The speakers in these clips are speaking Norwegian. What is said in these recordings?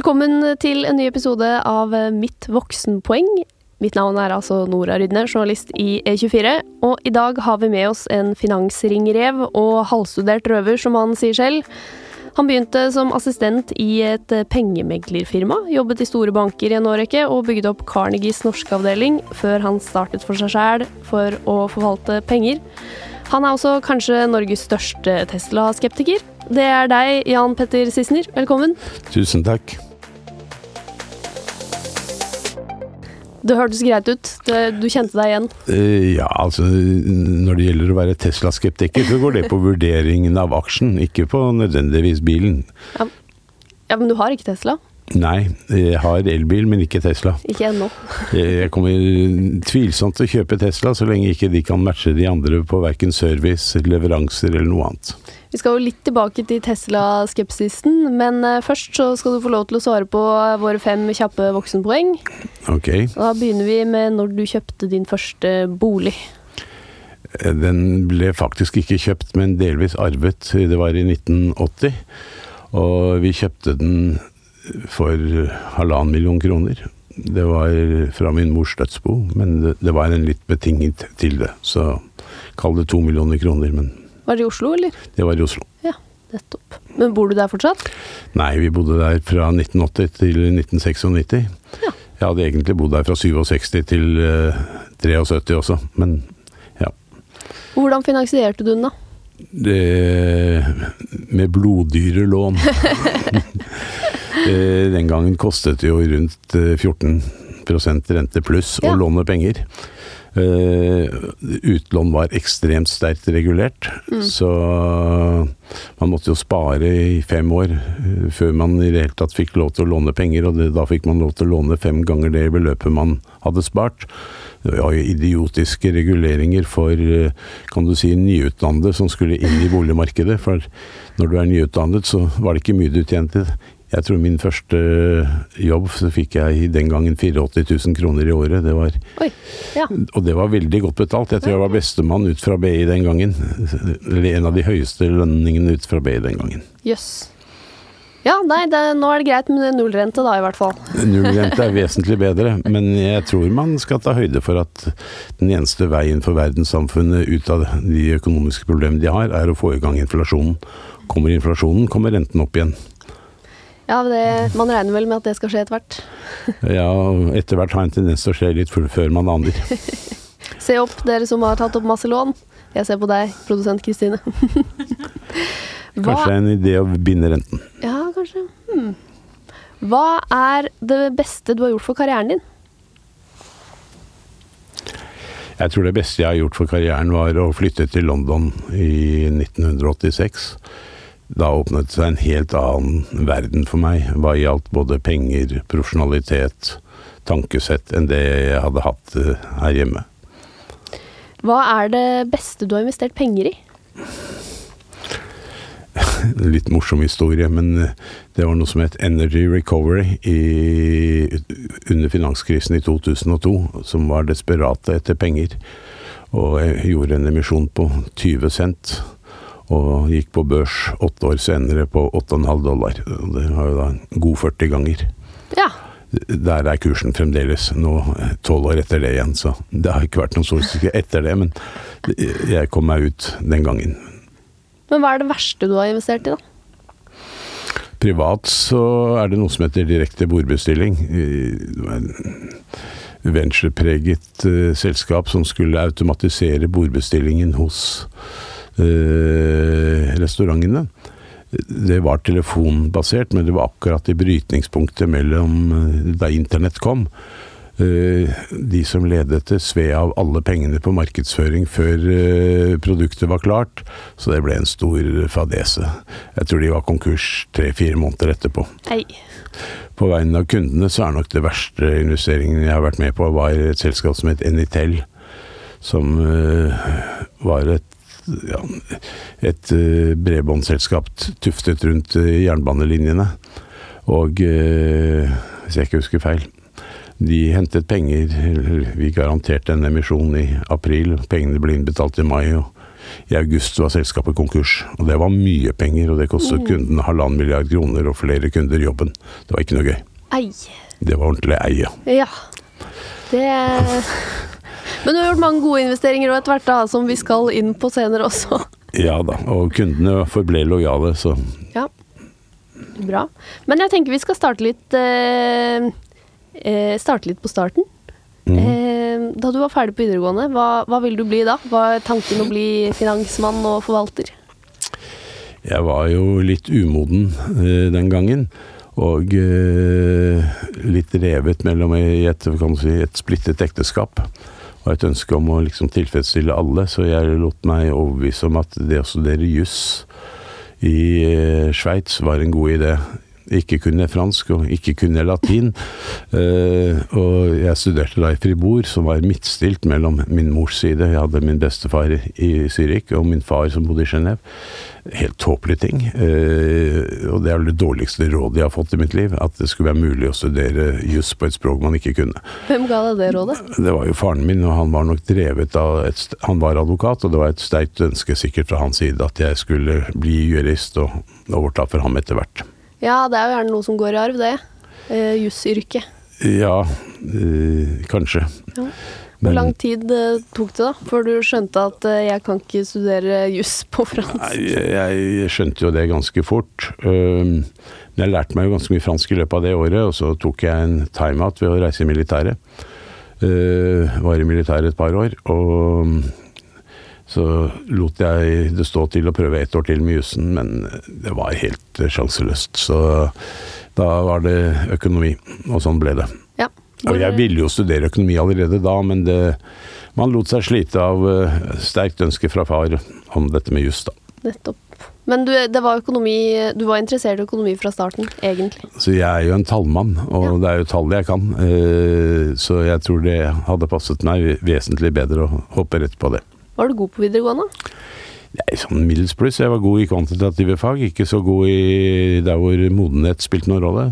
Velkommen til en ny episode av Mitt voksenpoeng. Mitt navn er altså Nora Rydne, journalist i E24. Og i dag har vi med oss en finansringrev og halvstudert røver, som han sier selv. Han begynte som assistent i et pengemeglerfirma, jobbet i store banker i en årrekke og bygde opp Carnegies norske avdeling, før han startet for seg sjæl for å forvalte penger. Han er også kanskje Norges største Tesla-skeptiker. Det er deg, Jan Petter Sissener. Velkommen. Tusen takk. Det hørtes greit ut. Du kjente deg igjen? Uh, ja, altså når det gjelder å være Tesla-skeptiker, så går det på vurderingen av aksjen, ikke på nødvendigvis bilen. Ja, ja men du har ikke Tesla? Nei, jeg har elbil, men ikke Tesla. Ikke ennå. jeg kommer tvilsomt til å kjøpe Tesla, så lenge ikke de kan matche de andre på verken service, leveranser eller noe annet. Vi skal jo litt tilbake til Tesla-skepsisen, men eh, først så skal du få lov til å svare på våre fem kjappe voksenpoeng. Ok. Da begynner vi med når du kjøpte din første bolig. Eh, den ble faktisk ikke kjøpt, men delvis arvet. Det var i 1980. Og vi kjøpte den for halvannen million kroner. Det var fra min mors dødsbo, men det, det var en litt betinget til det. Så kall det to millioner kroner, men var det i Oslo, eller? Det var i Oslo. Ja, nettopp. Men bor du der fortsatt? Nei, vi bodde der fra 1980 til 1996. Ja. Jeg hadde egentlig bodd der fra 67 til uh, eh, 73 også, men ja. Hvordan finansierte du den, da? Det, med bloddyre lån. Den gangen kostet det jo rundt 14 eh, rente pluss å låne penger. Uh, utlån var ekstremt sterkt regulert, mm. så man måtte jo spare i fem år uh, før man i det hele tatt fikk lov til å låne penger, og det, da fikk man lov til å låne fem ganger det beløpet man hadde spart. Det var jo idiotiske reguleringer for, uh, kan du si, nyutdannede som skulle inn i boligmarkedet. For når du er nyutdannet, så var det ikke mye du tjente jeg tror min første jobb, så fikk jeg den gangen 84 000 kroner i året. Det var, Oi, ja. Og det var veldig godt betalt. Jeg tror jeg var bestemann ut fra BI den gangen. Eller en av de høyeste lønningene ut fra BI den gangen. Jøss. Yes. Ja, nei, det, nå er det greit med nullrente da, i hvert fall. Nullrente er vesentlig bedre, men jeg tror man skal ta høyde for at den eneste veien for verdenssamfunnet ut av de økonomiske problemene de har, er å få i gang inflasjonen. Kommer inflasjonen, kommer renten opp igjen. Ja, det, man regner vel med at det skal skje etter hvert? ja, etter hvert har en tendens til å skje litt før man aner. Se opp, dere som har tatt opp masse lån. Jeg ser på deg, produsent Kristine. kanskje en idé å binde renten. Ja, kanskje. Hmm. Hva er det beste du har gjort for karrieren din? Jeg tror det beste jeg har gjort for karrieren, var å flytte til London i 1986 da åpnet seg en helt annen verden for meg, hva gjaldt både penger, profesjonalitet, tankesett, enn det jeg hadde hatt eh, her hjemme. Hva er det beste du har investert penger i? Litt morsom historie, men eh, det var noe som het Energy Recovery i, under finanskrisen i 2002, som var desperate etter penger. Og jeg gjorde en emisjon på 20 cent og gikk på børs åtte år senere på 8,5 dollar. Det var jo da en god 40 ganger. Ja. Der er kursen fremdeles, nå tolv år etter det igjen, så det har ikke vært noen solstykke etter det, men jeg kom meg ut den gangen. Men hva er det verste du har investert i, da? Privat så er det noe som heter direkte bordbestilling. Venturepreget uh, selskap som skulle automatisere bordbestillingen hos Eh, restaurantene. Det var telefonbasert, men det var akkurat i brytningspunktet mellom eh, da internett kom. Eh, de som ledet det, sved av alle pengene på markedsføring før produktet var klart, så det ble en stor fadese. Jeg tror de var konkurs tre-fire måneder etterpå. Hei. På vegne av kundene så er nok det verste investeringen jeg har vært med på, var et selskap som het Enitel. Som var et ja, et uh, bredbåndsselskap tuftet rundt uh, jernbanelinjene. Og uh, hvis jeg ikke husker feil de hentet penger, vi garanterte en emisjon i april, pengene ble innbetalt i mai. og I august var selskapet konkurs, og det var mye penger. Og det kostet kundene halvannen milliard kroner og flere kunder jobben. Det var ikke noe gøy. Ei. Det var ordentlig eie. Ja. Det Men du har gjort mange gode investeringer og etter hvert da, som vi skal inn på senere også. Ja da, og kundene forble lojale, så Ja. Bra. Men jeg tenker vi skal starte litt eh, eh, Starte litt på starten. mm. Eh, da du var ferdig på videregående, hva, hva ville du bli da? Var tanken å bli finansmann og forvalter? Jeg var jo litt umoden eh, den gangen. Og eh, litt revet mellom i et, si, et splittet ekteskap. Og et ønske om å liksom tilfredsstille alle, så jeg lot meg overbevise om at det å studere juss i eh, Sveits var en god idé. Ikke kunne fransk, og ikke kunne latin. Eh, og jeg studerte da i Fribourg, som var midtstilt mellom min mors side, jeg hadde min bestefar i Zürich, og min far som bodde i Genéve. Helt tåpelige ting. Eh, og det er vel det dårligste rådet jeg har fått i mitt liv, at det skulle være mulig å studere juss på et språk man ikke kunne. Hvem ga deg det rådet? Det var jo faren min, og han var nok drevet av et, Han var advokat, og det var et sterkt ønske sikkert fra hans side at jeg skulle bli jurist og overta for ham etter hvert. Ja, det er jo gjerne noe som går i arv, det. Eh, Jussyrket. Ja, eh, kanskje. Ja. Hvor lang tid eh, tok det da, før du skjønte at jeg kan ikke studere juss på fransk? Nei, jeg skjønte jo det ganske fort. Um, Men jeg lærte meg jo ganske mye fransk i løpet av det året, og så tok jeg en timeout ved å reise i militæret. Uh, Var i militæret et par år, og så lot jeg det stå til å prøve ett år til med jussen, men det var helt eh, sjanseløst. Så da var det økonomi, og sånn ble det. Ja. Og jeg ville jo studere økonomi allerede da, men det, man lot seg slite av eh, sterkt ønske fra far om dette med juss, da. Nettopp. Men du, det var økonomi, du var interessert i økonomi fra starten, egentlig? Så jeg er jo en tallmann, og Ja. det er jo tall jeg kan. eh, Så jeg tror det hadde passet meg vesentlig bedre å hoppe rett på det. Var du god på videregående? Er sånn middels pluss. Jeg var god i kvantitative fag, ikke så god i der hvor modenhet spilte noen rolle.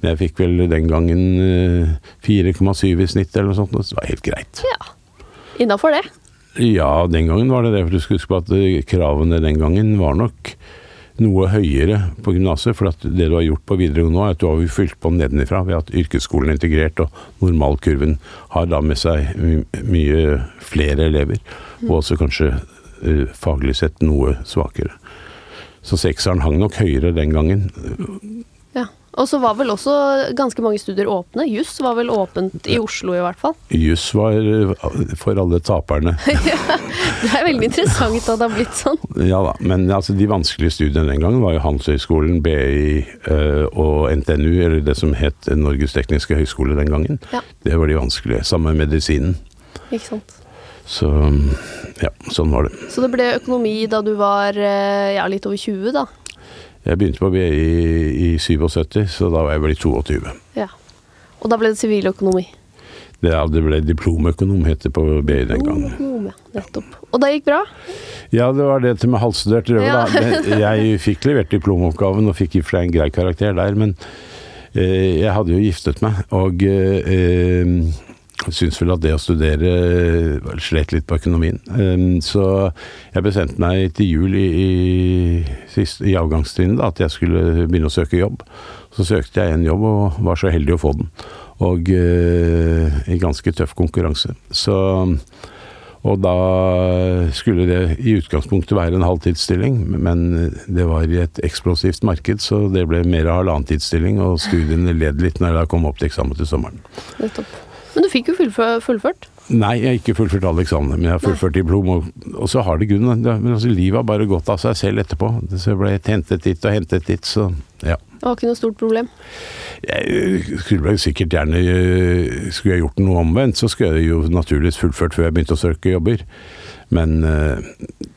Men jeg fikk vel den gangen eh, 4,7 i snitt eller noe sånt, og det var helt greit. Ja. Innafor det. Ja, den gangen var det det, for du skal huske på at eh, kravene den gangen var nok noe høyere på gymnaset. For at det du har gjort på videregående nå, er at du har fylt på nedenifra ved at yrkesskolen er integrert, og normalkurven har da med seg my mye flere elever. Og også kanskje uh, faglig sett noe svakere. Så sekseren hang nok høyere den gangen. Ja. Og så var vel også ganske mange studier åpne. Juss var vel åpent i Oslo i hvert fall. Juss var eh, for alle taperne. Det er veldig interessant at det har blitt sånn. Ja da, men altså, de vanskelige studiene den gangen var jo Handelshøyskolen, BI eh, og NTNU, eller det som het Norges tekniske høgskole den gangen. Ja. Det var de vanskelige. Samme med medisinen. Ikke sant. Så ja, sånn var det. Så det ble økonomi da du var eh, ja, litt over 20, da. Jeg begynte på BI i, i 77, så da var jeg vel i 22. Ja. Og da ble det siviløkonomi. Det, ja, det ble diplomøkonom, het det på BI den gangen. Ja. Nettopp. Og det gikk bra? Ja, det var det med halvstudert røver, Ja. da. Jeg fikk levert diplomoppgaven og fikk i og for seg en grei karakter der, men eh, jeg hadde jo giftet meg, og eh, eh, syns vel at det å studere eh, slet litt på økonomien. Eh, så jeg bestemte meg til jul i, i, i avgangstrinnet da, at jeg skulle begynne å søke jobb. Så søkte jeg en jobb og var så heldig å få den. Og uh, i ganske tøff konkurranse. Så og da skulle det i utgangspunktet være en halvtidsstilling, men det var i et eksplosivt marked, så det ble mer halvannentidsstilling, og studiene led litt når jeg kom opp til eksamen til sommeren. Nettopp. Men du fikk jo fullfø- fullført. Nei, jeg har ikke fullført alle eksamene, men jeg har fullført diplom, og, og så har det grunnen. Men altså, livet har bare gått av seg selv etterpå. Så jeg ble hentet dit og hentet dit, så ja. Det var ikke noe stort problem. Jeg skulle vel sikkert gjerne øh, Skulle jeg gjort noe omvendt, så skulle jeg jo naturligvis fullført før jeg begynte å søke jobber. Men øh,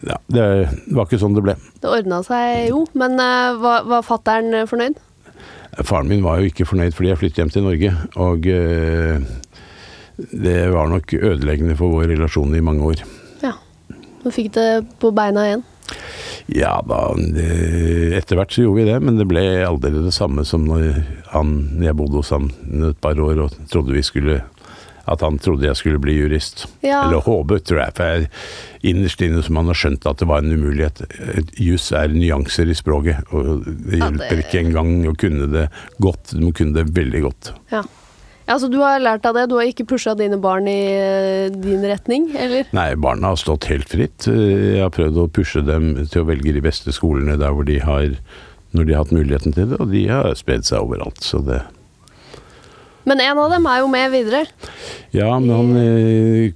ja, det var ikke sånn det ble. Det ordna seg jo, men var, var fattern fornøyd? Faren min var jo ikke fornøyd fordi jeg flyttet hjem til Norge, og øh, det var nok ødeleggende for vår relasjon i mange år. Ja. Du fikk det på beina igjen. Ja da, etter hvert så gjorde vi det, men det ble aldri det samme som når han, jeg bodde hos ham et par år og trodde vi skulle at han trodde jeg skulle bli jurist. Ja. Eller håpet, tror jeg. For jeg, innerst inne som han har skjønt at det var en umulighet. Juss er nyanser i språket, og det Ja, hjelper det- ikke engang å kunne det godt. Du må kunne det veldig godt. Ja. Ja, Så du har lært av det? Du har ikke pusha dine barn i eh, din retning, eller? Nei, barna har stått helt fritt. Eh, Jeg har prøvd å pushe dem til å velge de beste skolene der hvor de har når de har hatt muligheten til det, og de har spredd seg overalt. Så det Men en av dem er jo med videre. Ja, men han eh,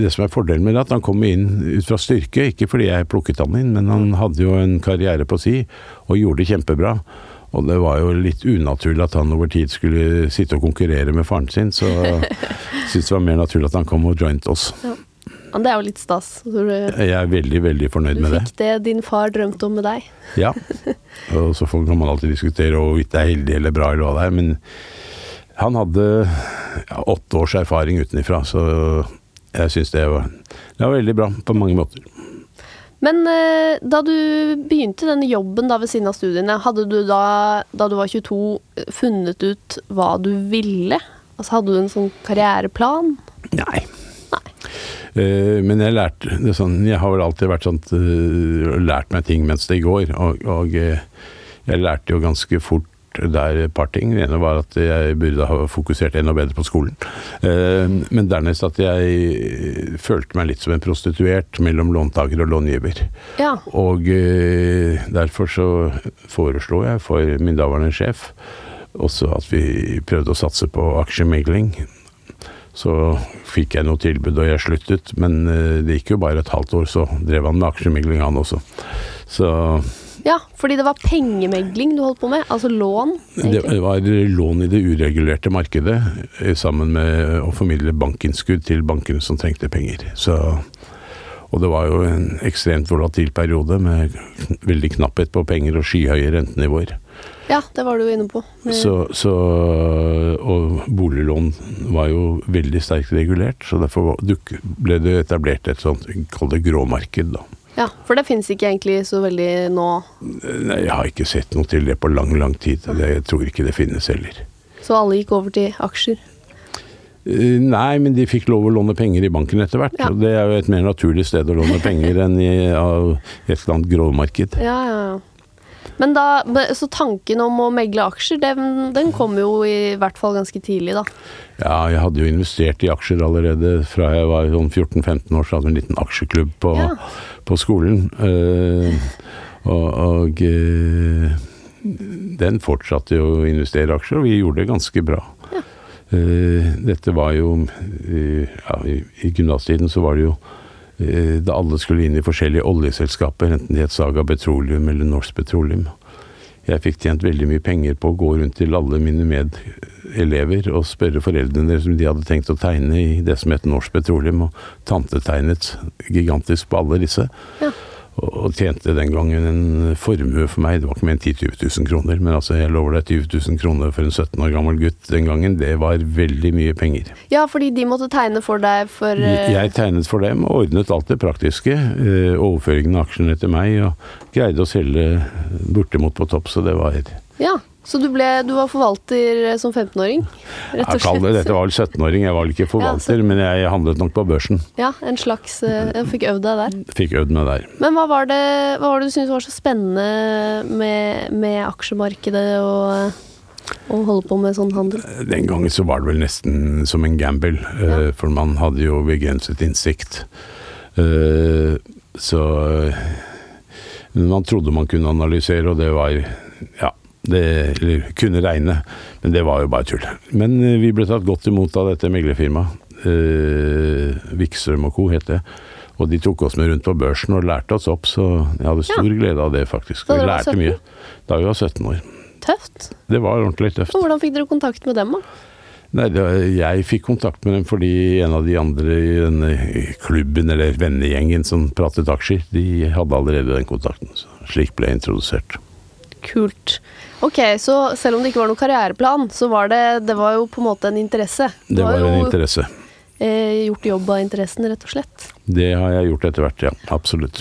Det som er fordelen med det, er at han kommer inn ut fra styrke. Ikke fordi jeg plukket han inn, men han hadde jo en karriere på si, og gjorde det kjempebra. Og det var jo litt unaturlig at han over tid skulle sitte og konkurrere med faren sin, så jeg syntes det var mer naturlig at han kom og joint oss. Ja, det er jo litt stas. Jeg er veldig, veldig fornøyd med det. Du fikk det din far drømte om med deg. Ja. Og så får- kan man alltid diskutere hvorvidt det er heldig eller bra eller hva det er, men han hadde ja, åtte års erfaring utenifra, så jeg syns det, det var veldig bra på mange måter. Men eh, da du begynte denne jobben da ved siden av studiene, hadde du da, da du var 22, funnet ut hva du ville? Altså Hadde du en sånn karriereplan? Nei. Eh, men jeg lærte det sånn, Jeg har vel alltid vært sånn uh, lært meg ting mens det går, og, og eh, jeg lærte jo ganske fort der et par ting. Det ene var at jeg burde ha fokusert enda bedre på skolen. Eh, Men dernest at jeg følte meg litt som en prostituert mellom låntaker og långiver. Ja. Og eh, derfor så foreslo jeg for min daværende sjef også at vi prøvde å satse på aksjemegling. Så fikk jeg noe tilbud, og jeg sluttet. Men eh, det gikk jo bare et halvt år, så drev han med aksjemegling, han også. Så ja, fordi det var pengemegling du holdt på med? Altså lån? det egentlig. var lån i det uregulerte markedet, eh, sammen med å formidle bankinnskudd til bankene som trengte penger. Så, og det var jo en ekstremt volatil periode med veldig knapphet på penger og skyhøye rentenivåer. Ja, det var du jo inne på. Så, så, og boliglån var jo veldig sterkt regulert, så derfor ble det etablert et sånt, kall det gråmarked, da. Ja, For det finnes ikke egentlig så veldig nå. Nei, jeg har ikke sett noe til det på lang, lang tid. Jeg tror ikke det finnes heller. Så alle gikk over til aksjer. Eh, Nei, men de fikk lov å låne penger i banken etter hvert. Ja. Og det er jo et mer naturlig sted å låne penger enn i av et eller annet gråmarked. Ja, ja, ja. Men da, Så tanken om å megle aksjer, den, den kom jo i hvert fall ganske tidlig, da. Ja, jeg hadde jo investert i aksjer allerede fra jeg var sånn 14-15 år, så hadde vi en liten aksjeklubb på, Ja. På skolen. Eh, og og eh, den fortsatte jo å investere i aksjer, og vi gjorde det ganske bra. Ja. Eh, dette var jo ja, I, gymnastiden så var det jo da alle skulle inn i forskjellige oljeselskaper, enten det het Saga Petroleum eller Norsk Petroleum. Jeg fikk tjent veldig mye penger på å gå rundt til alle mine medelever og spørre foreldrene deres om de hadde tenkt å tegne i det som het Norsk Petroleum, og tante tegnet gigantisk på alle disse. Ja. Og, tjente den gangen en formue for meg, det var ikke mer enn 10 000-20 000 kroner, men altså jeg lover deg 20 000 kroner for en 17 år gammel gutt den gangen, det var veldig mye penger. Ja, fordi de måtte tegne for deg for uh... Jeg tegnet for dem og ordnet alt det praktiske. Uh, Overføringen av aksjene til meg, og greide å selge bortimot på topp, så det var Ja, så du, ble, du var forvalter eh, som 15-åring, rett Jeg og kaller det, slett? dette var vel 17-åring, jeg var vel ikke forvalter, men jeg handlet nok på børsen. Ja, en slags eh, Jeg fikk øvd deg der. Fikk øvd meg der. Men hva var det, hva var det du syntes var så spennende med, med aksjemarkedet og å holde på med sånn handel? Den gangen så var det vel nesten som en gamble, ja. for man hadde jo begrenset innsikt. Eh, Så man trodde man kunne analysere, og det var ja, det eller, kunne regne, men det var jo bare tull. Men eh, vi ble tatt godt imot av dette meglerfirmaet. Eh, Vikstrøm og co. het det. Og de tok oss med rundt på børsen og lærte oss opp, så jeg hadde stor glede av det, faktisk. Vi var lærte 17? mye da vi var 17 år. Tøft. Det var ordentlig tøft. Og hvordan fikk dere kontakt med dem, da? Nei, det, jeg fikk kontakt med dem fordi en av de andre i denne klubben, eller vennegjengen som pratet aksjer, de hadde allerede den kontakten. Så slik ble jeg introdusert. Kult. Ok, så selv om det ikke var noen karriereplan, så var det, det var jo på en måte en interesse. Det har var en jo interesse. eh, gjort jobb av interessen, rett og slett. Det har jeg gjort etter hvert, ja. Absolutt.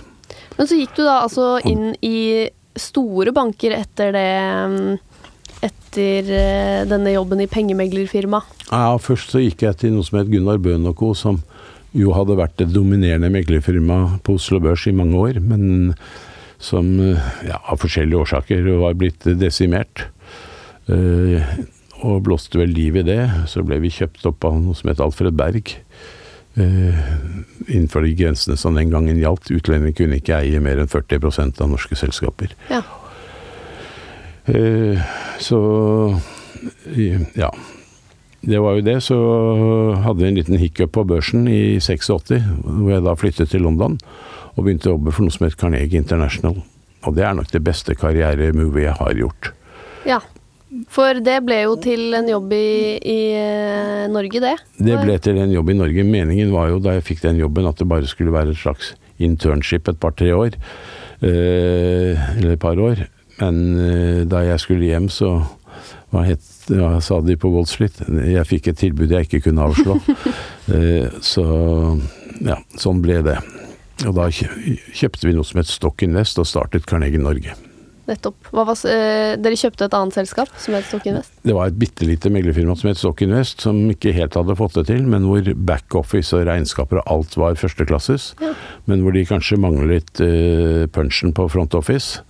Men så gikk du da altså inn i store banker etter det mm, etter eh, denne jobben i pengemeglerfirma? Ja, Først så gikk jeg til noe som het Gunnar Bøhn Co., som jo hadde vært det dominerende meglerfirma på Oslo Børs i mange år, men som ja, av forskjellige årsaker var blitt desimert. Uh, og blåste vel liv i det. Så ble vi kjøpt opp av noe som het Alfred Berg. Uh, innenfor de grensene som den gangen gjaldt. Utlendinger kunne ikke eie mer enn 40% av norske selskaper. Ja. Så ja. Det var jo det. Så hadde vi en liten hiccup på børsen i 86, hvor jeg da flyttet til London og begynte å jobbe for noe som het Carnegie International. Og det er nok det beste karrieremovet jeg har gjort. Ja, for det ble jo til en jobb i, i eh, Norge, det? Det ble til en jobb i Norge. Meningen var jo da jeg fikk den jobben at det bare skulle være et slags internship et par-tre år. Eh, eller et par år. Men eh, da jeg skulle hjem, så hva het, ja, sa de på Wall Street Jeg fikk et tilbud jeg ikke kunne avslå. eh, så ja, sånn ble det. Og da kjøpte vi noe som het Stock Invest og startet Carnegie Norge. Nettopp. Var, eh, dere kjøpte et annet selskap som het Stock Invest? Det var et bitte lite meglerfirma som het Stock Invest, som ikke helt hadde fått det til, men hvor backoffice og regnskaper og alt var førsteklasses. Ja. Men hvor de kanskje manglet uh, punchen på front office,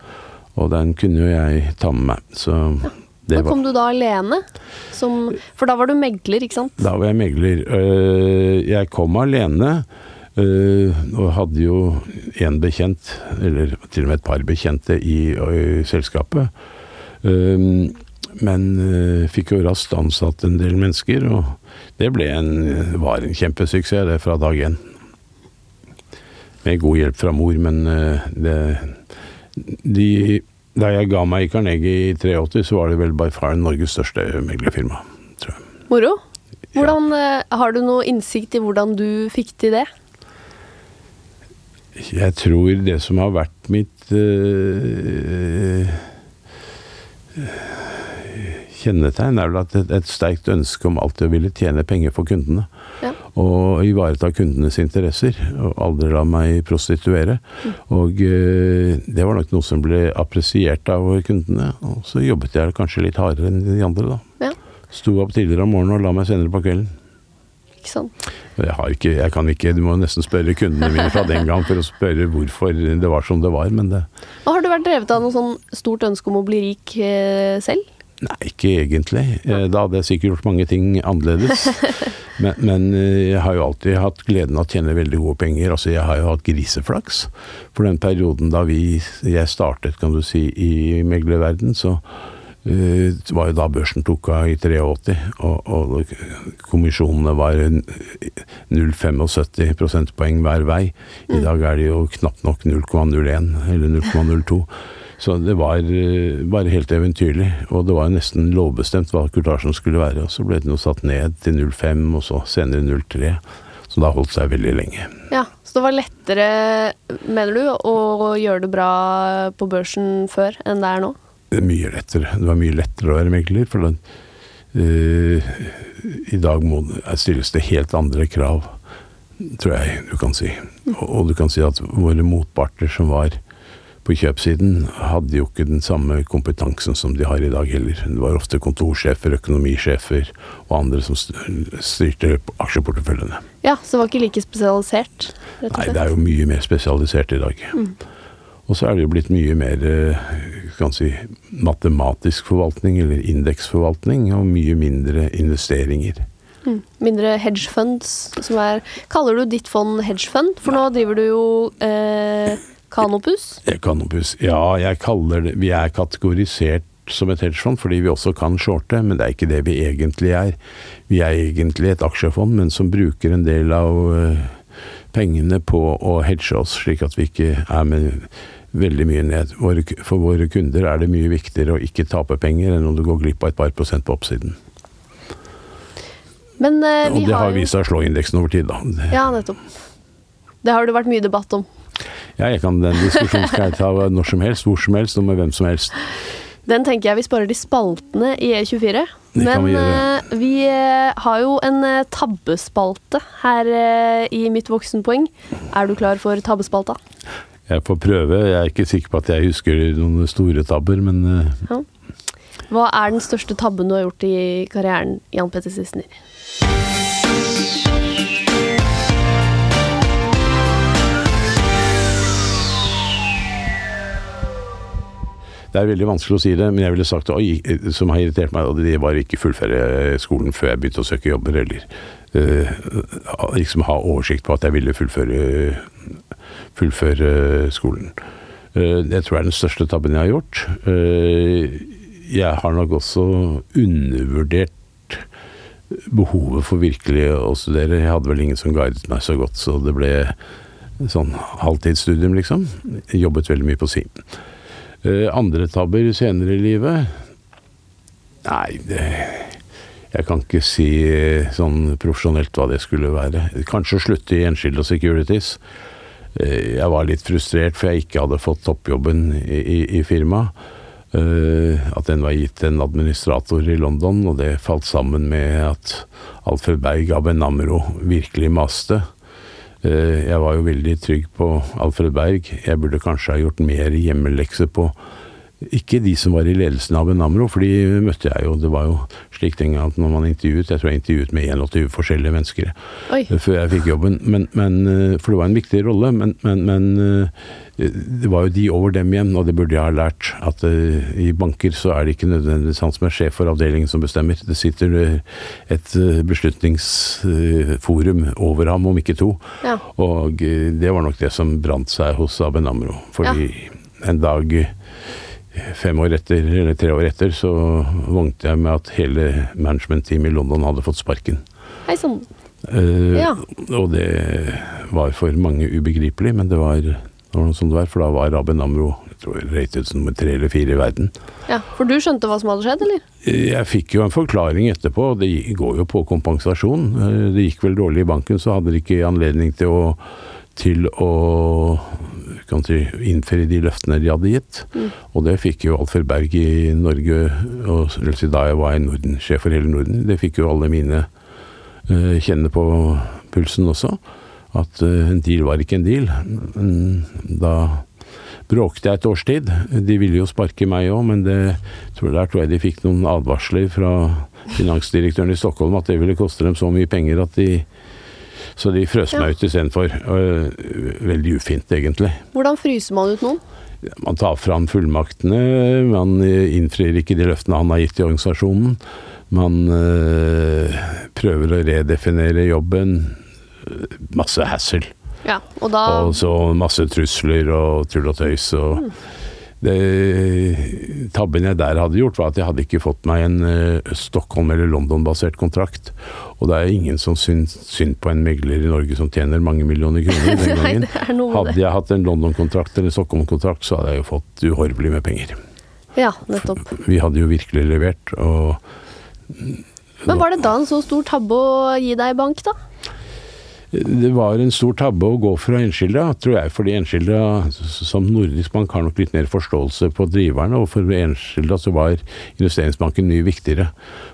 og den kunne jo jeg ta med meg. Så ja. Da kom du da alene? Som, for da var du megler, ikke sant? Da var jeg megler. Uh, jeg kom alene. Uh, og hadde jo én bekjent, eller til og med et par bekjente i, i selskapet. Uh, men uh, fikk jo raskt ansatt en del mennesker, og det en, var en kjempesuksess det fra dag én. Med god hjelp fra mor, men det de, Da jeg ga meg i Carnegie i 83, så var det vel by far Norges største meglerfirma, tror jeg. Moro. Hvordan, ja. Har du noe innsikt i hvordan du fikk til det? Jeg tror det som har vært mitt øh, kjennetegn, er vel at et, et sterkt ønske om alltid å ville tjene penger for kundene. Ja. Og ivareta kundenes interesser, og aldri la meg prostituere. Mm. Og øh, det var nok noe som ble appresiert av kundene. Og så jobbet jeg kanskje litt hardere enn de andre, da. Ja. Sto opp tidligere om morgenen og la meg senere på kvelden. Ikke sant? Jeg, ikke, jeg, kan ikke, Du må nesten spørre kundene mine fra den gang for å spørre hvorfor det var som det var, men det Har du vært drevet av noe sånn stort ønske om å bli rik eh, selv? Nei, ikke egentlig. Eh, da hadde jeg sikkert gjort mange ting annerledes. men, men, eh, jeg har jo alltid hatt gleden av å tjene veldig gode penger. Altså, jeg har jo hatt griseflaks. For den perioden da vi, jeg startet, kan du si, i meglerverden, så det eh, var jo da børsen tok av i 83, og, og kommisjonene var 0,75 prosentpoeng hver vei. I mm. dag er det jo knapt nok 0,01 eller 0,02. Så det var bare helt eventyrlig. Og det var nesten lovbestemt hva kurtasjen skulle være. Og så ble den jo satt ned til 0,5, og så senere 0,3. Så det har holdt seg veldig lenge. Ja, Så det var lettere, mener du, å gjøre det bra på børsen før enn det er nå? Mye lettere. Det var mye lettere å være megler, for den, uh, i dag må, stilles det helt andre krav, tror jeg du kan si. Og, og, du kan si at våre motparter som var på kjøpsiden, hadde jo ikke den samme kompetansen som de har i dag heller. Det var ofte kontorsjefer, økonomisjefer og andre som styrte aksjeporteføljene. Ja, Så det var ikke like spesialisert? Nei, det er jo mye mer spesialisert i dag. Mm. Og så er det jo blitt mye mer eh, kan si, matematisk forvaltning, eller indeksforvaltning, og mye mindre investeringer. Mm. Mindre hedgefunds, som er Kaller du ditt fond hedgefund? For nå driver du jo eh, Kanopus? Kanopus, ja. Jeg kaller det Vi er kategorisert som et hedgefond fordi vi også kan shorte, men det er ikke det vi egentlig er. Vi er egentlig et aksjefond, men som bruker en del av uh, pengene på å hedge oss, slik at vi ikke er med veldig mye ned. For våre kunder er det mye viktigere å ikke tape penger enn om du går glipp av et par prosent på oppsiden. Men, uh, og det har, har vist seg å slå indeksen over tid, da. Ja, nettopp. Det har det vært mye debatt om. Ja, jeg kan, den diskusjonen skal jeg ta når som helst, hvor som helst og med hvem som helst. Den tenker jeg vi sparer de spaltene i E24. Men vi, uh, vi uh, har jo en uh, tabbespalte her i Mitt voksenpoeng. Er du klar for tabbespalta? Jeg får prøve. Jeg er ikke sikker på at jeg husker noen store tabber, men ja. Hva er den største tabben du har gjort i karrieren, Jan Petter Sissener? Det er veldig vanskelig å si det, men jeg ville sagt oi, som har irritert meg, og det var ikke fullføre skolen før jeg begynte å søke jobber, eller uh, liksom ha oversikt på at jeg ville fullføre, fullføre skolen. Det jeg tror det er den største tabben jeg har gjort. Uh, jeg har nok også undervurdert behovet for virkelig å studere. Jeg hadde vel ingen som guidet meg så godt, så det ble sånn halvtidsstudium, liksom. Jeg jobbet veldig mye på si. Andre tabber senere i livet Nei, det, jeg kan ikke si sånn profesjonelt hva det skulle være. Kanskje slutte i Enskilde og Securities. Uh, jeg var litt frustrert for jeg ikke hadde fått toppjobben i, i, i firmaet. Uh, at den var gitt til en administrator i London, og det falt sammen med at Alfred Berg av Benamro virkelig maste. Eh, jeg var jo veldig trygg på Alfred Berg. Jeg burde kanskje ha gjort mer hjemmelekse på ikke de som var i ledelsen av Benamro, for de møtte jeg jo. Det var jo slik den at når man intervjuet Jeg tror jeg intervjuet med 21 forskjellige mennesker Oi. før jeg fikk jobben. Men, men, eh, for det var en viktig rolle. Men, men, men, eh, det var jo de over dem igjen, og det burde jeg ha lært. At i banker så er det ikke nødvendigvis han som er sjef for avdelingen som bestemmer. Det sitter et beslutningsforum over ham, om ikke to. Ja. Og det var nok det som brant seg hos Aben Amro. Fordi en dag fem år etter, eller tre år etter, så vågnet jeg med at hele management-teamet i London hadde fått sparken. Hei sann. Eh, Ja. Og det var for mange ubegripelig, men det var, det var noe som det var, for da var Aben Amro jeg tror rated som nummer tre eller fire i verden. Ja, For du skjønte hva som hadde skjedd, eller? Jeg fikk jo en forklaring etterpå, og det går jo på kompensasjon. Eh, Det gikk vel dårlig i banken, så hadde de ikke anledning til å, til å kan si, innfri de løftene de hadde gitt. Og det fikk jo Alfred Berg i Norge, og si da jeg var i Norden, sjef for hele Norden, det fikk jo alle mine uh, kjenne på pulsen også. At uh, en deal var ikke en deal. Da bråkte jeg et års tid. De ville jo sparke meg òg, men det, tror der tror jeg de fikk noen advarsler fra finansdirektøren i Stockholm at det ville koste dem så mye penger at de Så de frøs Ja. meg ut istedenfor. Øh, Veldig ufint, egentlig. Hvordan fryser man ut noen? Man tar fram fullmaktene, man eh, innfrir ikke de løftene han har gitt i organisasjonen. Man øh, prøver å redefinere jobben. Masse hassle. Ja, og da Og så masse trusler og tull og tøys. Og det, tabben jeg der hadde gjort, var at jeg hadde ikke fått meg en uh, Stockholm- eller London-basert kontrakt. Og det er ingen som syns synd på en megler i Norge som tjener mange millioner kroner den gangen. med Hadde jeg hatt en London-kontrakt eller en Stockholm-kontrakt, så hadde jeg jo fått uhorvelig med penger. Ja, nettopp. Vi hadde jo virkelig levert, og Men var det da en så stor tabbe å gi deg bank, da? Det var en stor tabbe å gå fra Enskilda, tror jeg, fordi Enskilda som nordisk bank har nok litt mer forståelse på driverne, og for Enskilda så var investeringsbanken mye viktigere.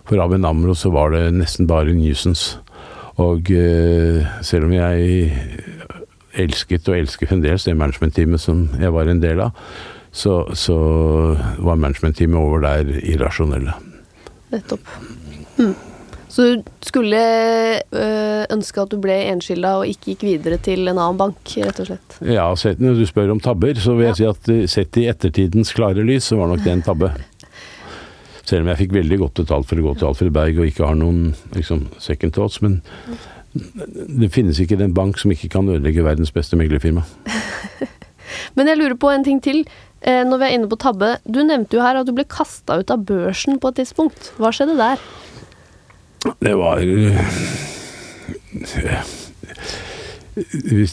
For Aben Amro så var det nesten bare nuisance. Og eh, selv om jeg elsket og elsker fremdeles det managementteamet som jeg var en del av, så, så var managementteamet over der irrasjonelle. Nettopp. Hm. Så du skulle øh, ønske at du ble enskilda og ikke gikk videre til en annen bank, rett og slett? Ja, når du spør om tabber, så vil jeg si at eh, sett i ettertidens klare lys, så var nok det en tabbe. Selv om jeg fikk veldig godt betalt for å gå til Alfred Berg og ikke har noen liksom, second thoughts. Men det finnes ikke en bank som ikke kan ødelegge verdens beste meglerfirma. Men jeg lurer på en ting til. Eh, når vi er inne på tabbe. Du nevnte jo her at du ble kasta ut av børsen på et tidspunkt. Hva skjedde der? Det var eh,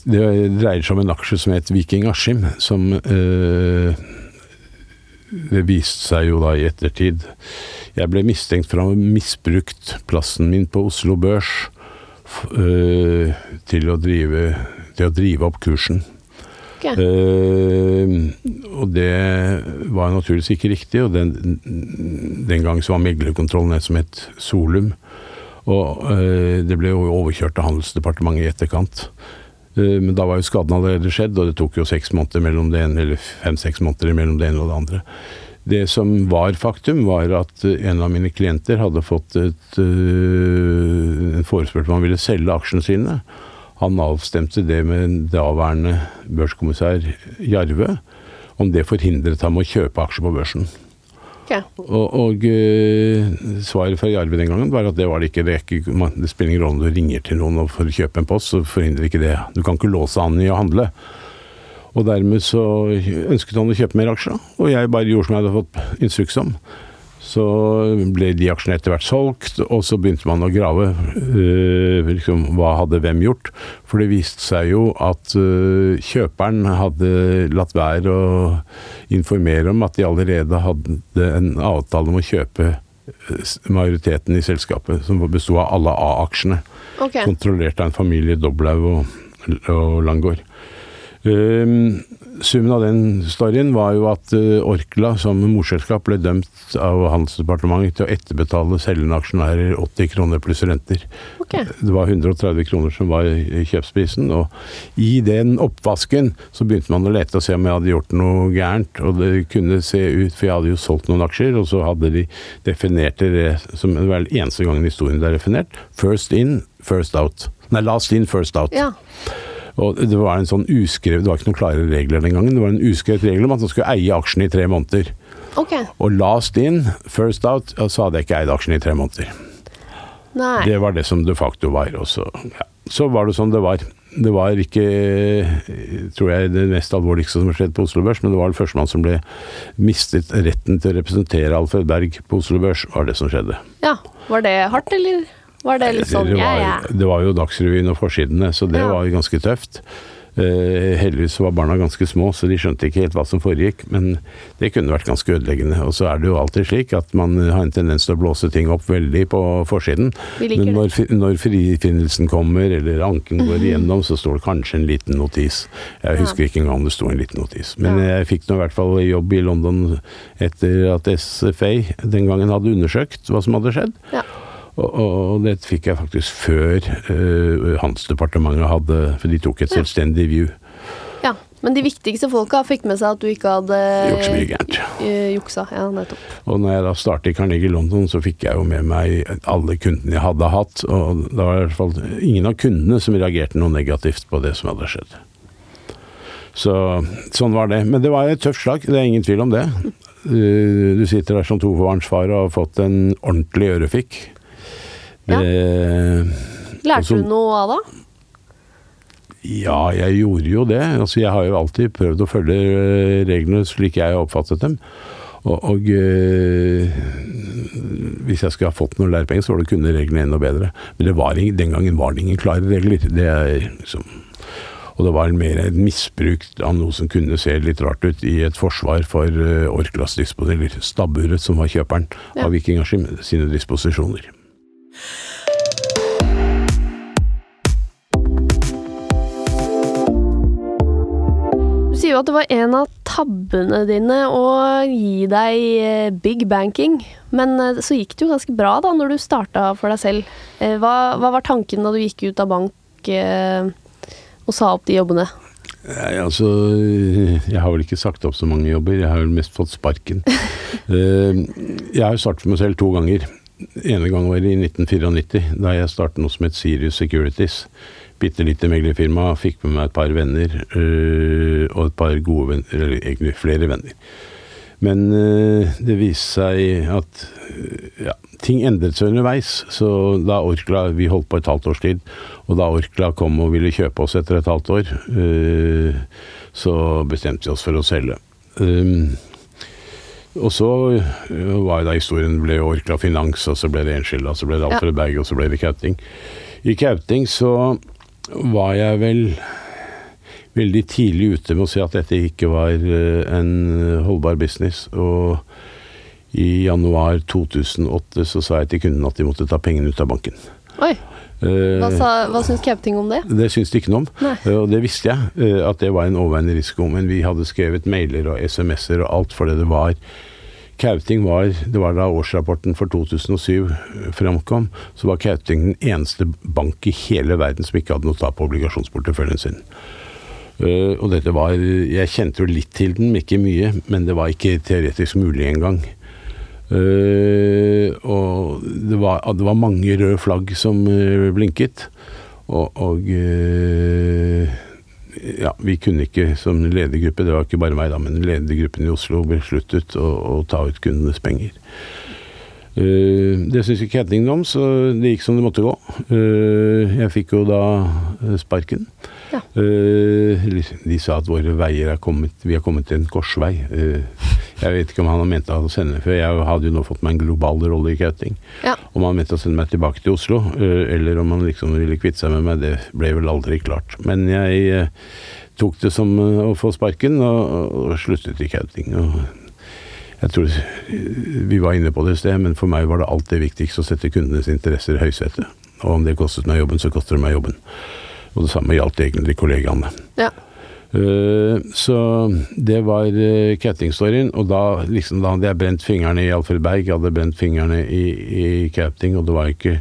Det dreier seg om en aksje som het Viking Askim, som eh, Det viste seg jo da i ettertid Jeg ble mistenkt for å ha misbrukt plassen min på Oslo Børs eh, til, å drive, til å drive opp kursen. Okay. Uh, og det var naturligvis ikke riktig, og den, den gang så var meglerkontrollen et som het Solum. Og eh, det ble jo overkjørt av Handelsdepartementet i etterkant. Eh, men da var jo skaden allerede skjedd, og det tok jo seks måneder mellom det ene, eller fem-seks måneder mellom det ene og det andre. Det som var faktum, var at en av mine klienter hadde fått et, en forespørsel om han ville selge aksjene sine. Han avstemte det med daværende børskommissær Jarve, om det forhindret ham å kjøpe aksjer på børsen. Okay. Og, og uh, svaret fra Jarve den gangen var at det var det ikke. Det, ikke, man, det spiller ingen rolle om du ringer til noen for å kjøpe en post, så forhindrer ikke det. Du kan ikke låse an i å handle. Og dermed så ønsket han å kjøpe mer aksjer, og jeg bare gjorde som jeg hadde fått instruks om. Så ble de aksjene etter hvert solgt, og så begynte man å grave. Øh, liksom, hva hadde hvem gjort? For det viste seg jo at øh, kjøperen hadde latt være å informere om at de allerede hadde en avtale om å kjøpe majoriteten i selskapet, som besto av alle A-aksjene. Okay. Kontrollert av en familie Doblaug og, og Langgaard. Um, summen av den storyen var jo at uh, Orkla som morselskap ble dømt av Handelsdepartementet til å etterbetale selgende aksjonærer 80 kroner pluss renter. Okay. Det var 130 kroner som var kjøpsprisen, og i den oppvasken så begynte man å lete og se om jeg hadde gjort noe gærent. Og det kunne se ut, for jeg hadde jo solgt noen aksjer, og så hadde de definert det som det var den eneste gangen i historien det er definert. First in, first out. Nei, last in, first out. Ja. Og det var en sånn uskrevet, det var ikke noen klare regler den gangen. Det var en uskrevet regel om at man skulle eie aksjene i tre måneder. Okay. Og last in, first out, så hadde jeg ikke eid aksjene i tre måneder. Nei. Det var det som de facto var. Og så, ja. så var det sånn det var. Det var ikke, tror jeg, det mest alvorligste som har skjedd på Oslo Børs, men det var det førstemann som ble mistet retten til å representere Alfred Berg på Oslo Børs, var det som skjedde. Ja. Var det hardt, eller? Var det litt sånn ja, var, ja? det var jo Dagsrevyen og forsidene, så det Ja. var jo ganske tøft. Uh, heldigvis var barna ganske små, så de skjønte ikke helt hva som foregikk. Men det kunne vært ganske ødeleggende. Og så er det jo alltid slik at man har en tendens til å blåse ting opp veldig på forsiden. Men når, når frifinnelsen kommer, eller anken går igjennom, så står det kanskje en liten notis. Jeg husker ikke engang om det sto en liten notis. Men Ja. jeg fikk nå i hvert fall jobb i London etter at SFA den gangen hadde undersøkt hva som hadde skjedd. Ja. Og, og det fikk jeg faktisk før uh, Handelsdepartementet hadde For de tok et Ja. selvstendig view. ja. Men de viktigste folka fikk med seg at du ikke hadde Gjort mye gærent. eh, juksa. Ja, nettopp. Og når jeg da startet i Carnegie London, så fikk jeg jo med meg alle kundene jeg hadde hatt. Og det var i hvert fall ingen av kundene som reagerte noe negativt på det som hadde skjedd. Så sånn var det. Men det var et tøft slag, det er ingen tvil om det. Uh, Du sitter der som tobarnsfar og har fått en ordentlig ørefik. Ja. Lærte også, du noe av det? Ja, jeg gjorde jo det. Altså, jeg har jo alltid prøvd å følge eh, reglene slik jeg har oppfattet dem. Og, og øh, hvis jeg skulle ha fått noen lærepenger, så var det kunne reglene enda bedre. Men det var, den gangen var det ingen klare regler. Det er liksom og det var mer et misbruk av noe som kunne se litt rart ut i et forsvar for Orklas disposisjoner. Stabburet, som var kjøperen Ja. av Vikingers sine disposisjoner. Du sier jo at det var en av tabbene dine å gi deg eh, big banking, men eh, så gikk det jo ganske bra da når du starta for deg selv. Eh, Hva, hva var tanken da du gikk ut av bank og sa opp de jobbene? Nei, altså Jeg har vel ikke sagt opp så mange jobber, jeg har vel mest fått sparken. Jeg har jo startet for meg selv to ganger. Ene gang var i 1994, da jeg startet noe som het Sirius Securities. Bitte lite meglerfirma. Fikk med meg et par venner, øh, og et par gode venner, eller egentlig flere venner. Men øh, det viste seg at øh, ja, ting endret seg underveis. Så da Orkla Vi holdt på et halvt års tid, og da Orkla kom og ville kjøpe oss etter et halvt år, så bestemte vi oss for å selge. Um, og så øh, var jo da historien ble Orkla Finans, og så ble det Enskilda, så ble det Alfred Berg, og så ble det Kauting. I Kauting så var jeg vel veldig tidlig ute med å si at dette ikke var øh, en holdbar business. Og i januar 2008 så sa jeg til kunden at de måtte ta pengene ut av banken. Oi, hva, sa, hva syns Kauting om det? det syns de ikke noe om, Nei. Eh, og det visste jeg, eh, at det var en overveiende risiko. Men vi hadde skrevet mailer og SMS-er og alt fordi det var Kauting var, Det var da årsrapporten for 2007 framkom, så var Kauting den eneste bank i hele verden som ikke hadde noe tap på obligasjonsporteføljen sin. Og dette var Jeg kjente jo litt til den, ikke mye, men det var ikke teoretisk mulig engang. Uh, og det var, det var, mange røde flagg som uh, blinket. Og, og ja, vi kunne ikke som ledergruppe, det var ikke bare meg da, men ledergruppen i Oslo besluttet å, å ta ut kundenes penger. Uh, det syntes ikke Hedning om, så det gikk som det måtte gå. Uh, jeg fikk jo da sparken. Ja. Uh, de sa at våre veier er kommet Vi har kommet til en korsvei. Jeg vet ikke om han mente ment å sende før. Jeg hadde jo nå fått meg en global rolle i Kauting. Ja. Om han mente å sende meg tilbake til Oslo, eller om han liksom ville kvitte seg med meg, det ble vel aldri klart. Men jeg tok det som å få sparken, og, og sluttet i Kauting. Og jeg tror vi var inne på det i sted, men for meg var det alltid viktigst å sette kundenes interesser i høysetet. Og om det kostet meg jobben, så koster det meg jobben. Og det samme gjaldt egentlig kollegaene. Ja. Uh, så det var uh, catting-storyen, og da, liksom, da hadde jeg brent fingrene i Alfred Berg, jeg hadde brent fingrene i, i catting, og det var ikke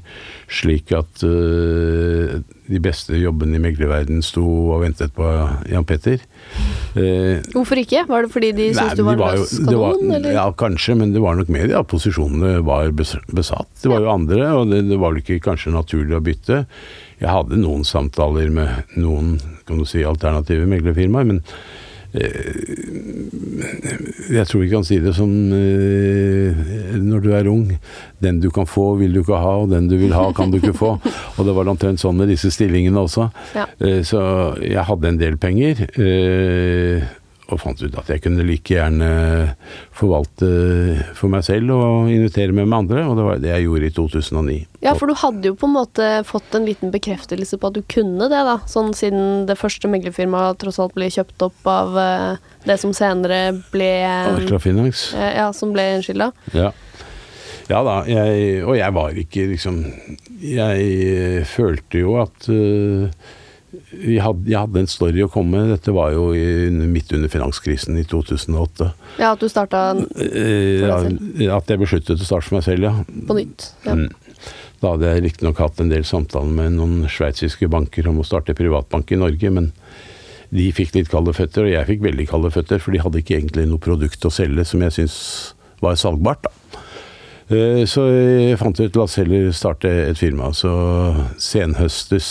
slik at uh, de beste jobbene i meglerverdenen sto og ventet på Jan Petter. Uh, Hvorfor ikke? Var det fordi de syntes du var, var løs kanon? Var, ja, kanskje, men det var nok mer at posisjonene var besatt. Det var ja. jo andre, og det, det var vel ikke kanskje naturlig å bytte. Jeg hadde noen samtaler med noen kan du si, alternative meglerfirmaer, men eh, jeg tror vi kan si det som eh, når du er ung. Den du kan få, vil du ikke ha, og den du vil ha, kan du ikke få. Og det var omtrent sånn med disse stillingene også. Ja. Eh, så jeg hadde en del penger og fant ut at jeg kunne like gjerne forvalte for meg selv og invitere med med andre, og det var det jeg gjorde i 2009. Ja, for du hadde jo på en måte fått en liten bekreftelse på at du kunne det, da. Sånn siden det første meglerfirmaet tross alt ble kjøpt opp av eh, det som senere ble Akrafinans. Finans. ja, som ble Enskilda. Ja. Ja da, jeg, og jeg var ikke liksom Jeg følte jo at uh, hadde, jeg hadde en story å komme med. Dette var jo i, midt under finanskrisen i 2008. Ja, At du starta selv? ja, At jeg besluttet å starte for meg selv, ja. På nytt. Ja. Mm. Da hadde jeg riktignok hatt en del samtaler med noen sveitsiske banker om å starte privatbank i Norge, men de fikk litt kalde føtter, og jeg fikk veldig kalde føtter, for de hadde ikke egentlig noe produkt å selge som jeg syntes var salgbart. da. Eh, så jeg fant ut la oss heller starte et firma. Så senhøstes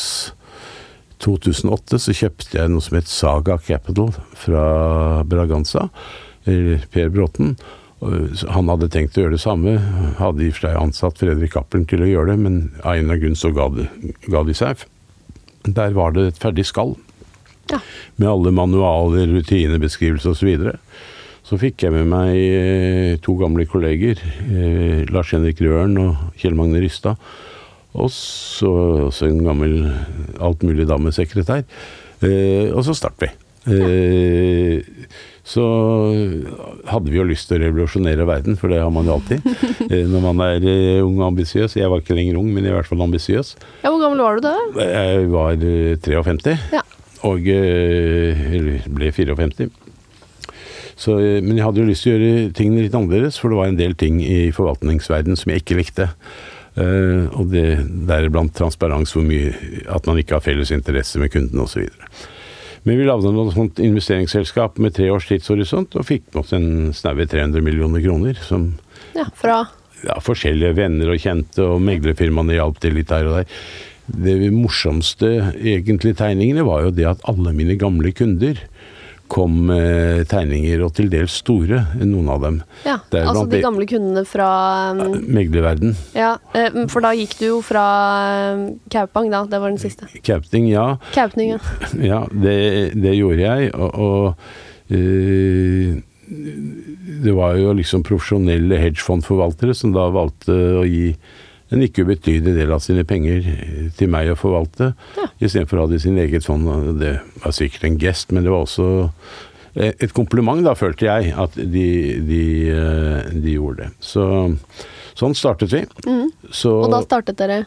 2008 så kjøpte jeg noe som het Saga Capital fra Braganza. Per Bråten. Han hadde tenkt å gjøre det samme. Hadde i og for seg ansatt Fredrik Cappelen til å gjøre det, men av en eller annen grunn så ga de, ga de seg. Der var det et ferdig skall. Ja. Med alle manualer, rutinebeskrivelser osv. Så, så fikk jeg med meg eh, to gamle kolleger, eh, Lars Henrik Røren og Kjell Magne Rystad og så også en gammel altmuligdamesekretær. Eh, og så startet vi. Eh, så hadde vi jo lyst til å revolusjonere verden, for det har man jo alltid. Eh, når man er eh, ung og ambisiøs. Jeg var ikke lenger ung, men i hvert fall ambisiøs. Ja, hvor gammel var du da? Jeg var 53. Eh, ja. Og eller ble 54. Så, men jeg hadde jo lyst til å gjøre tingene litt annerledes, for det var en del ting i forvaltningsverdenen som jeg ikke likte. Uh, og det deriblant transparens, hvor mye At man ikke har felles interesse med kunden osv. Men vi lagde noe sånt investeringsselskap med tre års tidshorisont, og fikk med oss en snaue 300 millioner kroner. Som ja, fra? Ja, forskjellige venner og kjente, og meglerfirmaene hjalp til litt her og der. Det morsomste egentlig tegningene var jo det at alle mine gamle kunder kom eh, tegninger, og til dels store, noen av dem. Ja, Altså de gamle kundene fra um, Meglerverden. Ja, eh, for da gikk du jo fra um, Kaupang, da. Det var den siste. Kaupting, ja. Kaupning, ja. ja det, det, gjorde jeg, og, og uh, det var jo liksom profesjonelle hedgefondforvaltere som da valgte å gi en ikke ubetydelig del av sine penger til meg å forvalte, ja. istedenfor å ha det i sin eget fond. Det var sikkert en gest, men det var også et kompliment, da, følte jeg, at de, de, eh, de gjorde det. Så sånn startet vi. Mm. Så, Og da startet dere?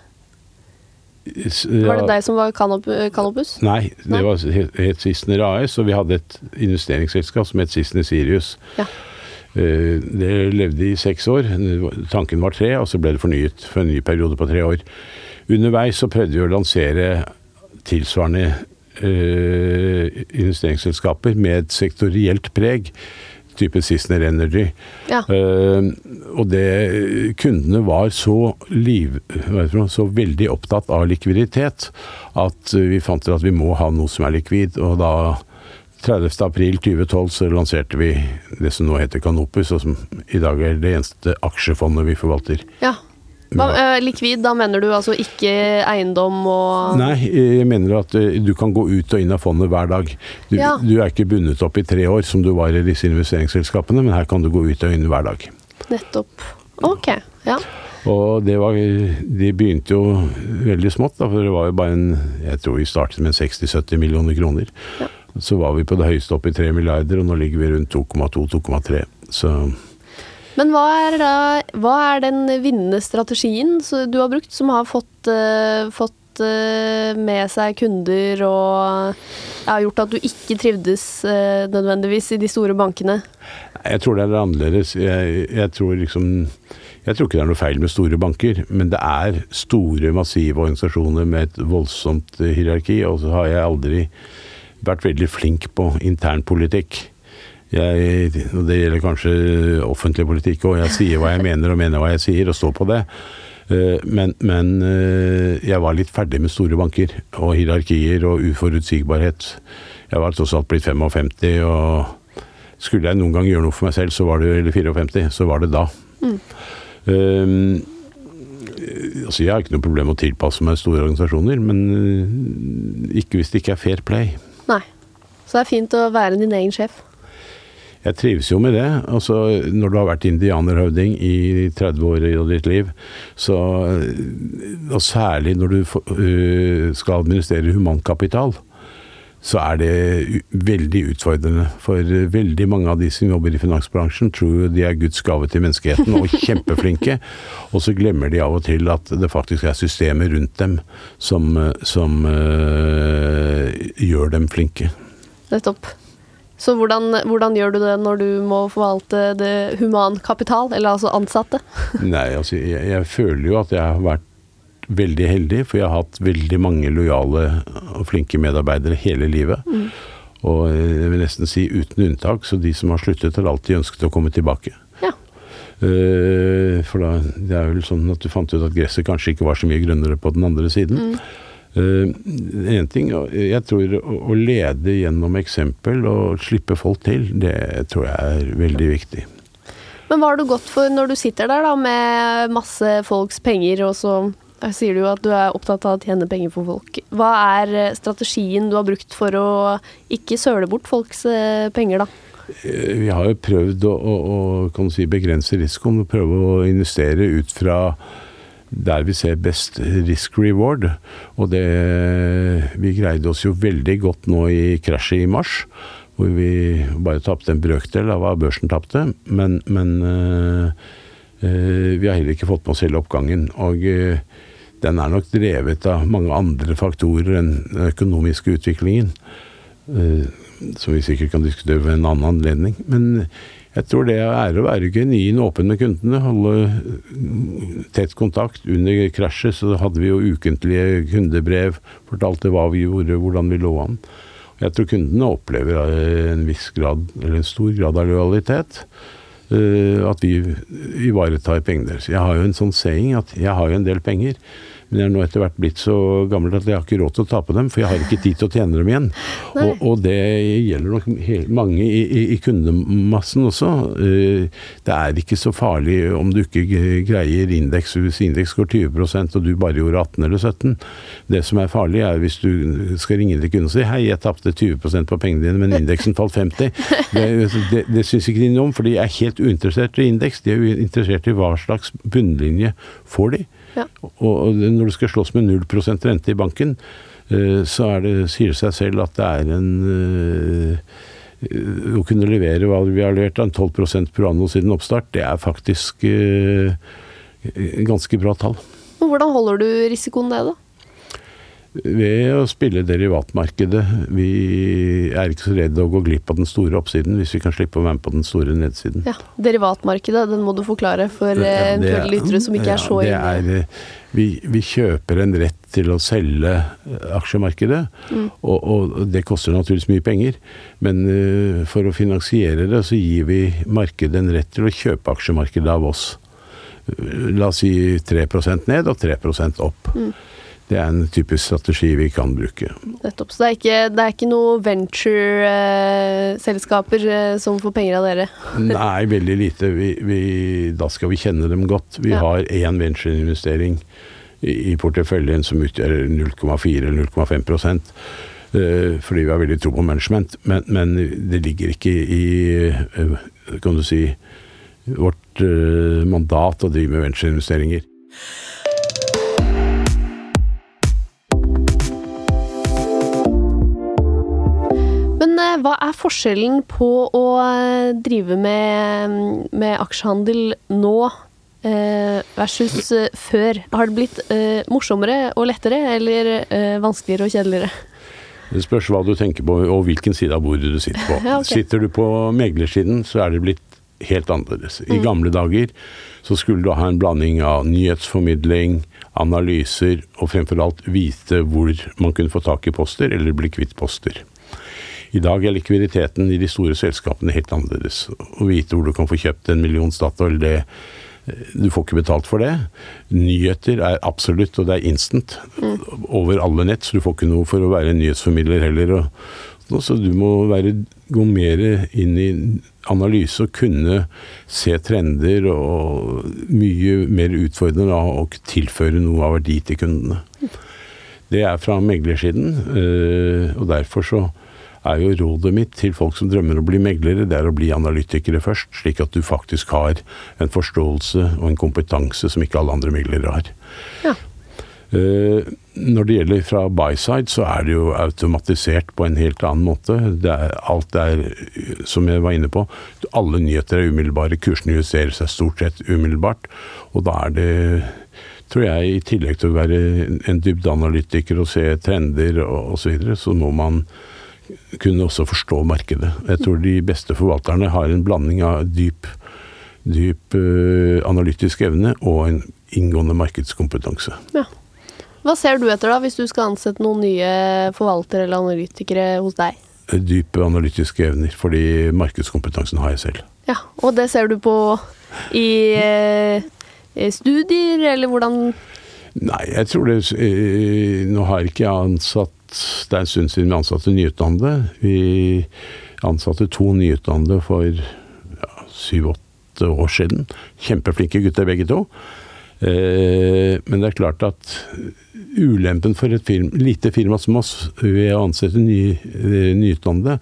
Ja, var det deg som var Canopus? Nei, det var var het Sissener AS, og vi hadde et investeringsselskap som het Sissener Sirius. Ja. Eh, det levde i seks år. Tanken var tre, og så ble det fornyet for en ny periode på tre år. Underveis så prøvde vi å lansere tilsvarende eh, investeringsselskaper med et sektorielt preg. Type Sissener Energy. Ja. Eh, og det Kundene var så, liv, så veldig opptatt av likviditet at vi fant ut at vi må ha noe som er likvid. Og da 30. april 2012 så lanserte vi det som nå heter Canopus, og som i dag er det eneste aksjefondet vi forvalter. ja. Hva, eh, likvid, da mener du altså ikke eiendom og Nei, jeg mener at eh, du kan gå ut og inn av fondet hver dag. Du, Ja. du er ikke bundet opp i tre år som du var i disse investeringsselskapene, men her kan du gå ut og inn hver dag. Nettopp. Ok. Ja. Og det var De begynte jo veldig smått, da, for det var jo bare en Jeg tror vi startet med 60-70 millioner kroner. Så var vi på det høyeste oppe i 3 milliarder, og nå ligger vi rundt 2,2-2,3. Så Men hva er, da, hva er den vinnende strategien du har brukt, som har fått, uh, fått eh, med seg kunder og har gjort at du ikke trivdes eh, nødvendigvis i de store bankene? Jeg tror det er annerledes. Jeg, jeg tror liksom jeg tror ikke det er noe feil med store banker, men det er store, massive organisasjoner med et voldsomt hierarki, og så har jeg aldri vært veldig flink på internpolitikk. Jeg, og det gjelder kanskje offentlig politikk òg. Jeg sier hva jeg mener og mener hva jeg sier, og står på det. Eh, Men, men eh, jeg var litt ferdig med store banker og hierarkier og uforutsigbarhet. Jeg var tross alt blitt 55, og skulle jeg noen gang gjøre noe for meg selv, så var det, eller 54, så var det da. Um, altså jeg har ikke noe problem med å tilpasse meg store organisasjoner, men eh, ikke hvis det ikke er fair play. Nei. Så det er fint å være din egen sjef. Jeg trives jo med det. Altså, når du har vært indianerhøvding i 30 år i ditt liv, så Og særlig når du øh, skal administrere humankapital, så er det veldig utfordrende. For øh, veldig mange av de som jobber i finansbransjen, tror de er Guds gave til menneskeheten og kjempeflinke. Og så glemmer de av og til at det faktisk er systemet rundt dem som, øh, som øh, gjør dem flinke. Nettopp. Så hvordan, hvordan gjør du det når du må forvalte det humankapital, eller altså ansatte? Nei, altså jeg, jeg føler jo at jeg har vært veldig heldig, for jeg har hatt veldig mange lojale og flinke medarbeidere hele livet. Og jeg vil nesten si uten unntak, så de som har sluttet, har alltid ønsket å komme tilbake. Ja. Uh, for da, det er vel sånn at du fant ut at gresset kanskje ikke var så mye grønnere på den andre siden. Eh, en ting, jeg tror å lede gjennom eksempel og slippe folk til, det tror jeg er veldig viktig. Men hva har du gått for når du sitter der da med masse folks penger, og så eh, sier du at du er opptatt av å tjene penger for folk. Hva er eh, strategien du har brukt for å ikke søle bort folks eh, penger, da? Eh, Vi har jo prøvd å, å, si, begrense risikoen prøve å investere ut fra der vi ser best risk reward. Og det Vi greide oss jo veldig godt nå i krasjet i mars, hvor vi bare tapte en brøkdel av hva børsen tapte. Men, men øh, øh, vi har heller ikke fått med oss hele oppgangen. Og eh, den er nok drevet av mange andre faktorer enn den økonomiske utviklingen. Eh, som vi sikkert kan diskutere ved en annen anledning. Men jeg tror det er å være genuin åpen med kundene. Holde mm, tett kontakt. Under krasjet så hadde vi jo ukentlige kundebrev. Fortalte hva vi gjorde, hvordan vi lå an. Jeg tror kundene opplever eh, en viss grad, eller en stor grad av lojalitet. Eh, At vi ivaretar pengene deres. Jeg har jo en sånn saying at jeg har jo en del penger. Men jeg er nå etter hvert blitt så gammel at jeg har ikke råd til å tape dem, for jeg har ikke tid til å tjene dem igjen. Og, og det gjelder nok mange i, i, i kundemassen også. Eh, Det er ikke så farlig om du ikke greier indeks, hvis indeks går 20% og du bare gjorde 18 eller 17. Det som er farlig er hvis du skal ringe til kunden og si hei, jeg tapte 20 på pengene dine, men indeksen falt 50. Det, det, det syns ikke de noe om, for de er helt uinteressert i indeks. De er interessert i hva slags bunnlinje får de. Ja. Og når du skal slåss med 0% rente i banken, eh, så er det, sier det seg selv at det er en eh, Å kunne levere hva vi har levert, en 12% per anno siden oppstart, det er faktisk en ganske bra tall. Hvordan holder du risikoen nede, da? Ved å spille derivatmarkedet. Vi er ikke så redde å gå glipp av den store oppsiden hvis vi kan slippe å være med på den store nedsiden. Ja, Derivatmarkedet, den må du forklare for Ja, eh, eventuelle lyttere som ikke ja, er så inne. eh, vi, vi kjøper en rett til å selge eh, aksjemarkedet, Mm. og, og det koster naturligvis mye penger. Men uh, for å finansiere det, så gir vi markedet en rett til å kjøpe aksjemarkedet av oss. Eh, La oss si 3 ned og 3 opp. Mm. Det er en typisk strategi vi kan bruke. Nettopp. Så det er ikke, det er ikke noe venture-selskaper eh, som får penger av dere? Nei, veldig lite. Vi, vi, da skal vi kjenne dem godt. Vi Ja. har én ventureinvestering i, i porteføljen som utgjør 0,4 eller 0,5 eh, fordi vi har veldig tro på management. Men, men det ligger ikke i eh, kan du si, vårt eh, mandat å drive med ventureinvesteringer. Hva er forskjellen på å eh, drive med, med aksjehandel nå eh, versus eh, før? Har det blitt eh, morsommere og lettere, eller eh, vanskeligere og kjedeligere? Det spørs hva du tenker på, og hvilken side av bordet du sitter på. Ja, ok. Sitter du på meglersiden, så er det blitt helt annerledes. I gamle dager så skulle du ha en blanding av nyhetsformidling, analyser, og fremfor alt vite hvor man kunne få tak i poster, eller bli kvitt poster. I dag er likviditeten i de store selskapene helt annerledes. Å vite hvor du kan få kjøpt en million Statoil, det du får ikke betalt for det. Nyheter er absolutt, og det er instant. Over alle nett, så du får ikke noe for å være en nyhetsformidler heller. Og, så du må være, gå mer inn i analyse og kunne se trender og mye mer utfordrende da, og tilføre noe av verdi til kundene. Det er fra meglersiden, øh, og derfor så er jo rådet mitt til folk som drømmer om å bli meglere, det er å bli analytikere først, slik at du faktisk har en forståelse og en kompetanse som ikke alle andre meglere har. Ja. Eh, Når det gjelder fra buy-side, så er det jo automatisert på en helt annen måte. Det er, alt er, som jeg var inne på, alle nyheter er umiddelbare. Kursene justerer seg stort sett umiddelbart. Og da er det, tror jeg, i tillegg til å være en dybdeanalytiker og se trender og osv., så, videre, så må man kunne også forstå markedet. Jeg tror de beste forvalterne har en blanding av dyp, dyp eh, analytisk evne og en inngående markedskompetanse. Ja. Hva ser du etter da, hvis du skal ansette noen nye forvaltere eller analytikere hos deg? Dype analytiske evner, fordi markedskompetansen har jeg selv. Ja, Og det ser du på i eh, studier, eller hvordan Nei, jeg tror det eh, Nå har ikke jeg ansatt Det er en stund siden vi ansatte nyutdannede. Vi ansatte to nyutdannede for ja, syv-åtte år siden. Kjempeflinke gutter begge to. Eh, men det er klart at ulempen for et firma, lite firma som oss ved å ansette ny, eh, nyutdannede,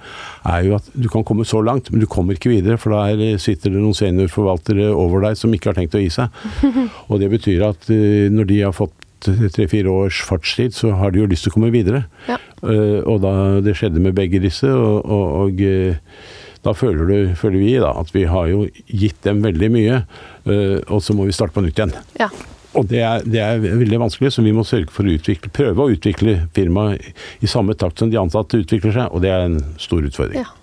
er jo at du kan komme så langt, men du kommer ikke videre. For der sitter det noen seniorforvaltere over deg som ikke har tenkt å gi seg. Og det betyr at eh, når de har fått tre-fire års fartstid, så har de jo lyst til å komme videre. Ja. Eh, og da det skjedde med begge disse, og, og, og eh, da føler, du, føler vi da at vi har jo gitt dem veldig mye, eh, og så må vi starte på nytt igjen. Ja. Og det er, det er veldig vanskelig, så vi må sørge for å utvikle, prøve å utvikle firmaet i samme takt som de ansatte utvikler seg, og det er en stor utfordring. Ja.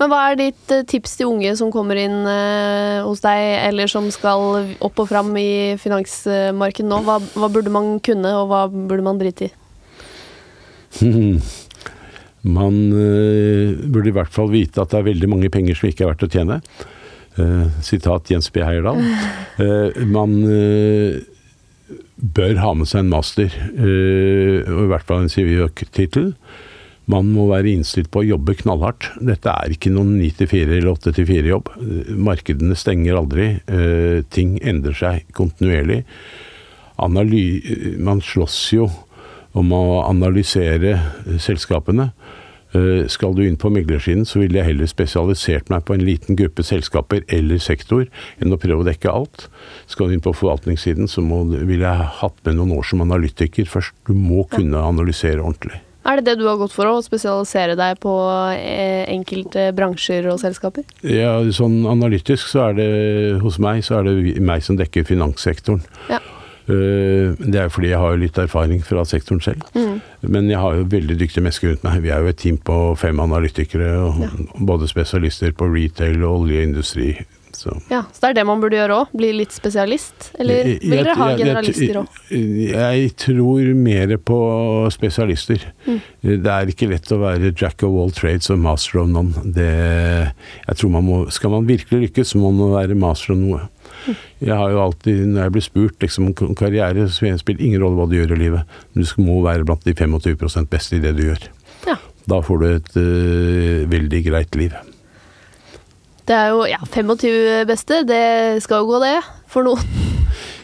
Men hva er ditt eh, tips til unge som kommer inn eh, hos deg, eller som skal opp og fram i finansmarkedet nå? Hva, hva burde man kunne, og hva burde man drite i? Man eh, burde i hvert fall vite at det er veldig mange penger som ikke er verdt å tjene. Eh, sitat Jens B. Heierdal. Eh, man bør ha med seg en master, eh, og i hvert fall en CVØK-tittel. Man må være innstilt på å jobbe knallhardt. Dette er ikke noen 9-4 eller 8-4-jobb. Markedene stenger aldri. Eh, ting endrer seg kontinuerlig. Analy man slåss jo om å analysere selskapene. Eh, Skal du inn på meglersiden, så ville jeg heller spesialisert meg på en liten gruppe selskaper eller sektor, enn å prøve å dekke alt. Skal du inn på forvaltningssiden, så må, ville jeg hatt med noen år som analytiker først. Du må kunne analysere ordentlig. Er det det du har gått for, å spesialisere deg på eh, enkelte bransjer og selskaper? Ja, sånn analytisk så er det hos meg så er det meg som dekker finanssektoren. Ja. Uh, det er jo fordi jeg har litt erfaring fra sektoren selv. Mm. Men jeg har jo veldig dyktige mennesker rundt meg. Vi er jo et team på fem analytikere, og ja. både spesialister på retail og oljeindustri. Så. Ja, så det er det man burde gjøre òg? Bli litt spesialist? Eller vil dere ha generalister òg? Jeg, tror mer på spesialister. Mm. Det er ikke lett å være jack of all trades og master of none. Det, jeg tror man må, Skal man virkelig lykkes, så må man være master of noe. Mm. Jeg har jo alltid, når jeg blir spurt liksom, om karriere, så spiller ingen rolle hva du gjør i livet. Du må være blant de 25% beste i det du gjør. Ja. Da får du et uh, veldig greit liv. Det er jo ja, 25 beste, det skal jo gå det, for noen.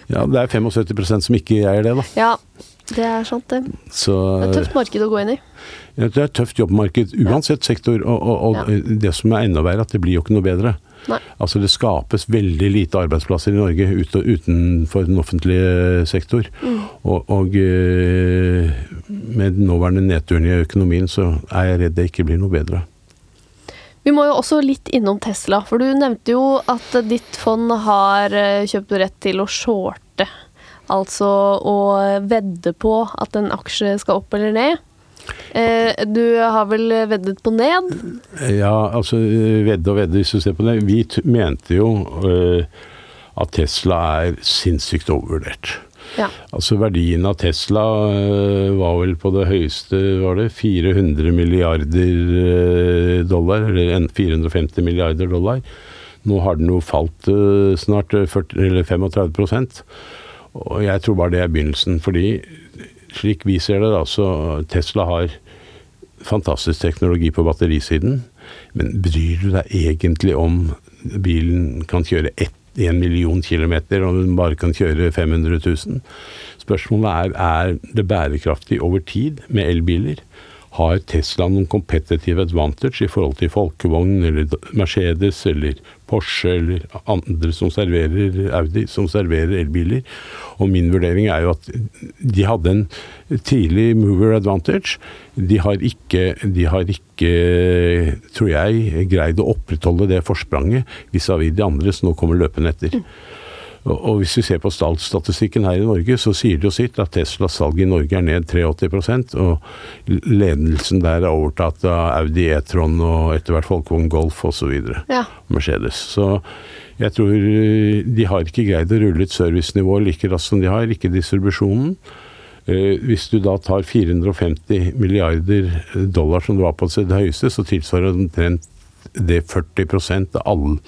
Ja, det er 75% som ikke eier det, da. Ja, det er sant, det. Så, det er et tøft marked å gå inn i. Ja, det er et tøft jobbmarked uansett sektor, og, og, og ja. det som er enda verre, at det blir jo ikke noe bedre. Nei. Altså Det skapes veldig lite arbeidsplasser i Norge ut, utenfor den offentlige sektor. Mm. Og, og, eh, med den nåværende nedturen i økonomien, så er jeg redd det ikke blir noe bedre. Vi må jo også litt innom Tesla, for du nevnte jo at ditt fond har eh, kjøpt rett til å shorte. Altså å vedde på at en aksje skal opp eller ned. Eh, du har vel veddet på ned? Ja, altså vedde og vedde, hvis du ser på det. Vi mente jo at Tesla er sinnssykt overvurdert. Ja. Altså verdien av Tesla eh, var vel på det høyeste var det 400 milliarder eh, dollar, eller 450 milliarder dollar. Nå har den jo falt eh, snart 40, eller 35% og jeg tror bare det er begynnelsen. Fordi slik vi ser det, da, så Tesla har fantastisk teknologi på batterisiden. Men bryr du deg egentlig om bilen kan kjøre ett 1 million kilometer, og den bare kan kjøre 500 000. Spørsmålet er er det bærekraftig over tid med elbiler. Har Tesla noen competitive advantage i forhold til folkevogn eller Mercedes eller Porsche eller andre som serverer Audi, som serverer elbiler? Og min vurdering er jo at de hadde en tidlig mover advantage. De har ikke, de har ikke tror jeg, greid å opprettholde det forspranget vis-à-vis de andre som nå kommer løpende etter. Og hvis vi ser på statsstatistikken her i Norge, så sier det jo sitt at Teslas salg i Norge er ned 83% og ledelsen der er overtatt av Audi E-tron og etter hvert Folkevogn Golf osv. Ja. Mercedes. Så jeg tror de har ikke greid å rulle ut servicenivået like raskt som de har, ikke distribusjonen. Eh, hvis du da tar 450 milliarder dollar som det var på det høyeste, så tilsvarer det omtrent det 40% av all,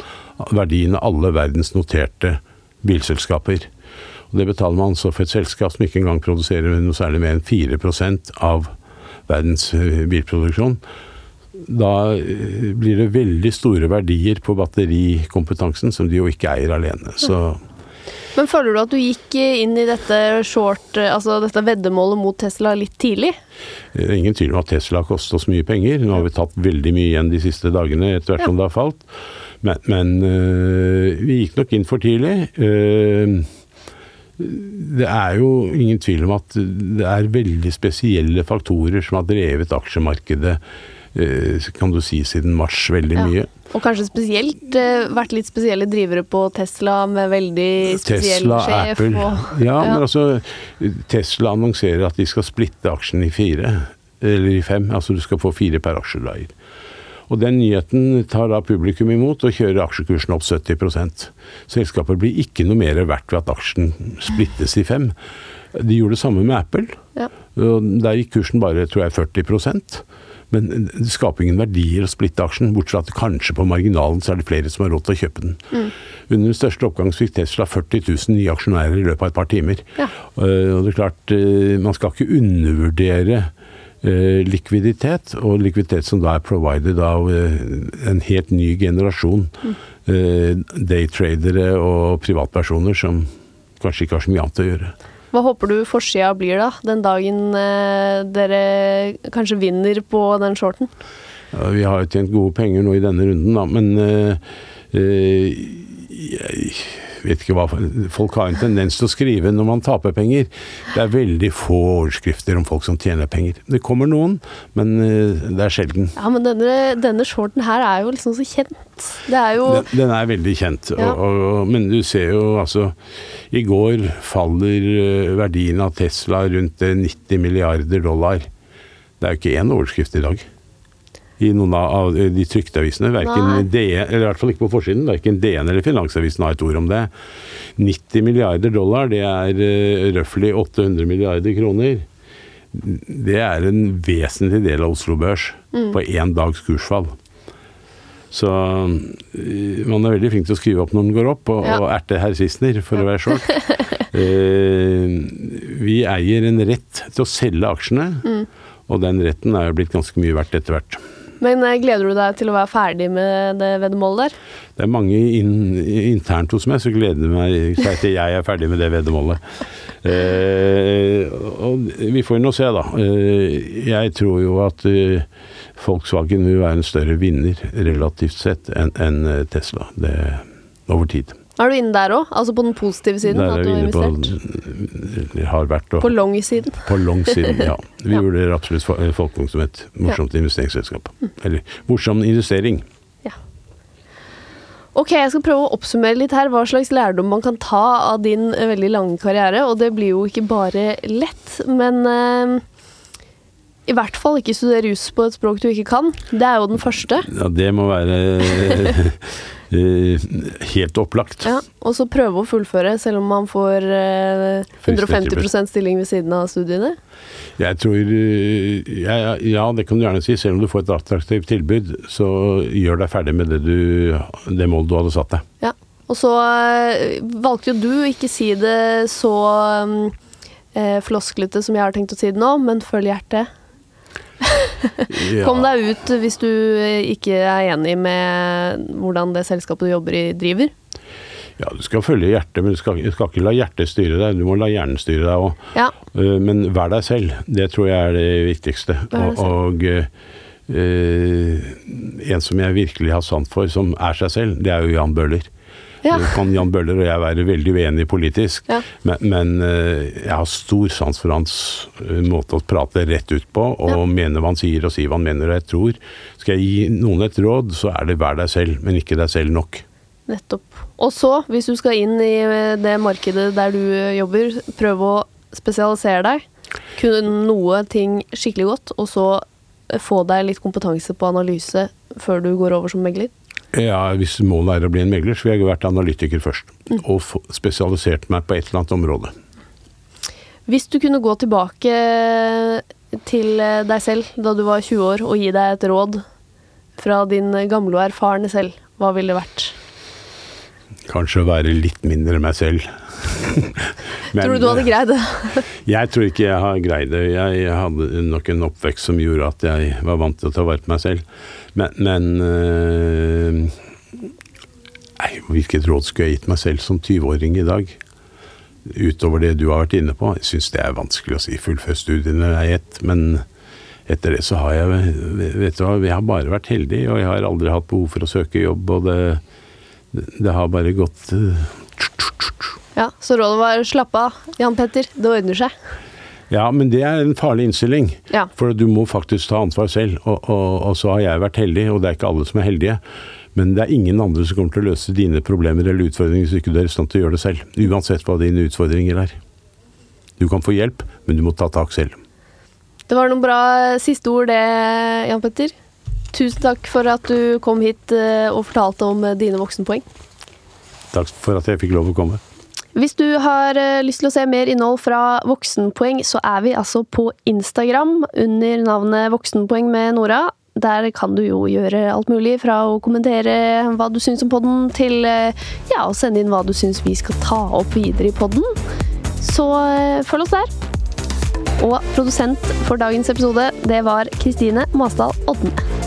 verdien av alle verdens noterte bilselskaper. Og Det betaler man så for et selskap som ikke engang produserer noe særlig mer enn 4% av verdens eh, bilproduksjon. Da eh, blir det veldig store verdier på batterikompetansen, som de jo ikke eier alene. Så men føler du at du gikk inn i dette short, altså dette veddemålet mot Tesla litt tidlig? Det er ingen tvil om at Tesla har kostet oss mye penger. Nå har vi tatt veldig mye igjen de siste dagene etter hvert ja. som det har falt. Men, men uh, vi gikk nok inn for tidlig. Uh, det er jo ingen tvil om at det er veldig spesielle faktorer som har drevet aksjemarkedet uh, kan du si siden mars veldig ja. mye. Og kanskje spesielt vært litt spesielle drivere på Tesla med veldig spesiell Tesla, sjef. Apple. Og, ja, ja, men altså Tesla annonserer at de skal splitte aksjen i fire. Eller i fem. Altså du skal få fire per aksjeleier. Og den nyheten tar da publikum imot og kjører aksjekursen opp 70% Selskapet blir ikke noe mer verdt ved at aksjen splittes i fem. De gjorde det samme med Apple. Ja. Der gikk kursen bare tror jeg 40% men det skaper ingen verdier å splitte aksjen, bortsett fra at kanskje på marginalen så er det flere som har råd til å kjøpe den. Mm. Under den største oppgang fikk Tesla 40 000 nye aksjonærer i løpet av et par timer. Ja. Og det er klart, eh, man skal ikke undervurdere likviditet, og likviditet som da er provided av eh, en helt ny generasjon mm. daytradere og privatpersoner som kanskje ikke har så mye annet å gjøre. Hva håper du forsida blir da, den dagen dere kanskje vinner på den shorten? Ja, vi har jo tjent gode penger nå i denne runden, da, men øh, jeg vet ikke hva Folk har en tendens til å skrive når man taper penger. Det er veldig få overskrifter om folk som tjener penger. Det kommer noen, men eh, det er sjelden. Ja, men denne, denne shorten her er jo liksom så kjent. Det er jo Den, den er veldig kjent. Ja. Og, og, men du ser jo altså I går faller eh, verdien av Tesla rundt eh, 90 milliarder dollar. Det er jo ikke én overskrift i dag. I noen av de trykte avisene. Verken DN, eller i hvert fall ikke på forsiden. Verken DN eller Finansavisen har et ord om det. 90 milliarder dollar, det er uh, røftlig 800 milliarder kroner. Det er en vesentlig del av Oslo Børs på én dags kursfall. Så øh, man er veldig flink til å skrive opp når den går opp, og, Ja. og erte herr Sissener for å være short. Eh, vi eier en rett til å selge aksjene, og den retten er jo blitt ganske mye verdt etter hvert. Men eh, gleder du deg til å være ferdig med det veddemålet der? Det er mange in internt hos meg som gleder meg seg til jeg er ferdig med det veddemålet. Eh, og vi får nå se, da. Eh, jeg tror jo at eh, Volkswagen vil være en større vinner relativt sett enn enn, eh, Tesla. Det over tid. Er du inne der òg? Altså på den positive siden? Der er vi har inne på investert? har vært og På long-siden? På long siden, ja. Vi Ja. vurderer absolutt Fol- Folkvogn som et morsomt investeringsselskap. Eller morsom investering. Ja. Ok, jeg skal prøve å oppsummere litt her hva slags lærdom man kan ta av din eh, veldig lange karriere. Og det blir jo ikke bare lett, men eh, i hvert fall ikke studere juss på et språk du ikke kan. Det er jo den første. Ja, det må være eh, helt opplagt. Ja, og så prøve å fullføre, selv om man får eh, 150% stilling ved siden av studiene. Jeg tror eh, ja, ja, det kan du gjerne si. Selv om du får et attraktivt tilbud, så gjør deg ferdig med det, du, det målet du hadde satt deg. Ja. Og så eh, valgte jo du å ikke si det så eh, flosklete som jeg har tenkt å si det nå, men følg hjertet. Ja. Kom deg ut hvis du eh, ikke er enig med hvordan det selskapet du jobber i, driver. Ja, du skal følge hjertet, men du skal, du skal ikke la hjertet styre deg. Du må la hjernen styre deg òg. Ja, Men vær deg selv. Det tror jeg er det viktigste. Og, og eh, en som jeg virkelig har sant for, som er seg selv, det er jo Jan Bøhler. Ja. Nå kan Jan Bøhler og jeg være veldig uenige politisk, Ja. men, men eh, jeg har stor sans for hans eh, måte å prate rett ut på, og Ja. mene hva han sier og si hva han mener. Og jeg tror, skal jeg gi noen et råd, så er det vær deg selv, men ikke deg selv nok. Nettopp. Og så, hvis du skal inn i eh, det markedet der du eh, jobber, prøv å spesialisere deg. Kunne noe ting skikkelig godt, og så eh, få deg litt kompetanse på analyse før du går over som megler. Ja, Hvis målet er å bli en megler, så vil jeg vært analytiker først. Og spesialisert meg på et eller annet område. Hvis du kunne gå tilbake til eh, deg selv da du var 20 år, og gi deg et råd fra din gamle og erfarne selv, hva ville det vært? Kanskje å være litt mindre meg selv. Men, Tror du du hadde greid det? Jeg tror ikke jeg har greid det. Jeg hadde nok en oppvekst som gjorde at jeg var vant til å ta vare på meg selv. Men, men øh, nei, Hvilket råd skulle jeg gitt meg selv som 20-åring i dag? Utover det du har vært inne på. Jeg syns det er vanskelig å si. Fullfør studiene er ett, men etter det så har jeg vet du hva, jeg har bare vært heldig, og jeg har aldri hatt behov for å søke jobb. og det, det har bare gått øh, Ja, Så rådet var slapp av, Jan Petter, det ordner seg. Ja, men det er en farlig innstilling. Ja. For du må faktisk ta ansvar selv. Og, og, og så har jeg vært heldig, og det er ikke alle som er heldige. Men det er ingen andre som kommer til å løse dine problemer eller utfordringer hvis ikke du er i stand til å gjøre det selv. Uansett hva dine utfordringer er. Du kan få hjelp, men du må ta tak selv. Det var noen bra siste ord det, Jan Petter. Tusen takk for at du kom hit eh, og fortalte om eh, dine voksenpoeng. Takk for at jeg fikk lov å komme. Hvis du har eh, lyst til å se mer innhold fra Voksenpoeng, så er vi altså på Instagram under navnet Voksenpoeng med Nora. Der kan du jo gjøre alt mulig, fra å kommentere hva du syns om podden, til eh, ja, å sende inn hva du syns vi skal ta opp videre i podden. Så eh, følg oss der. Og produsent for dagens episode, det var Kristine Masdal Odne.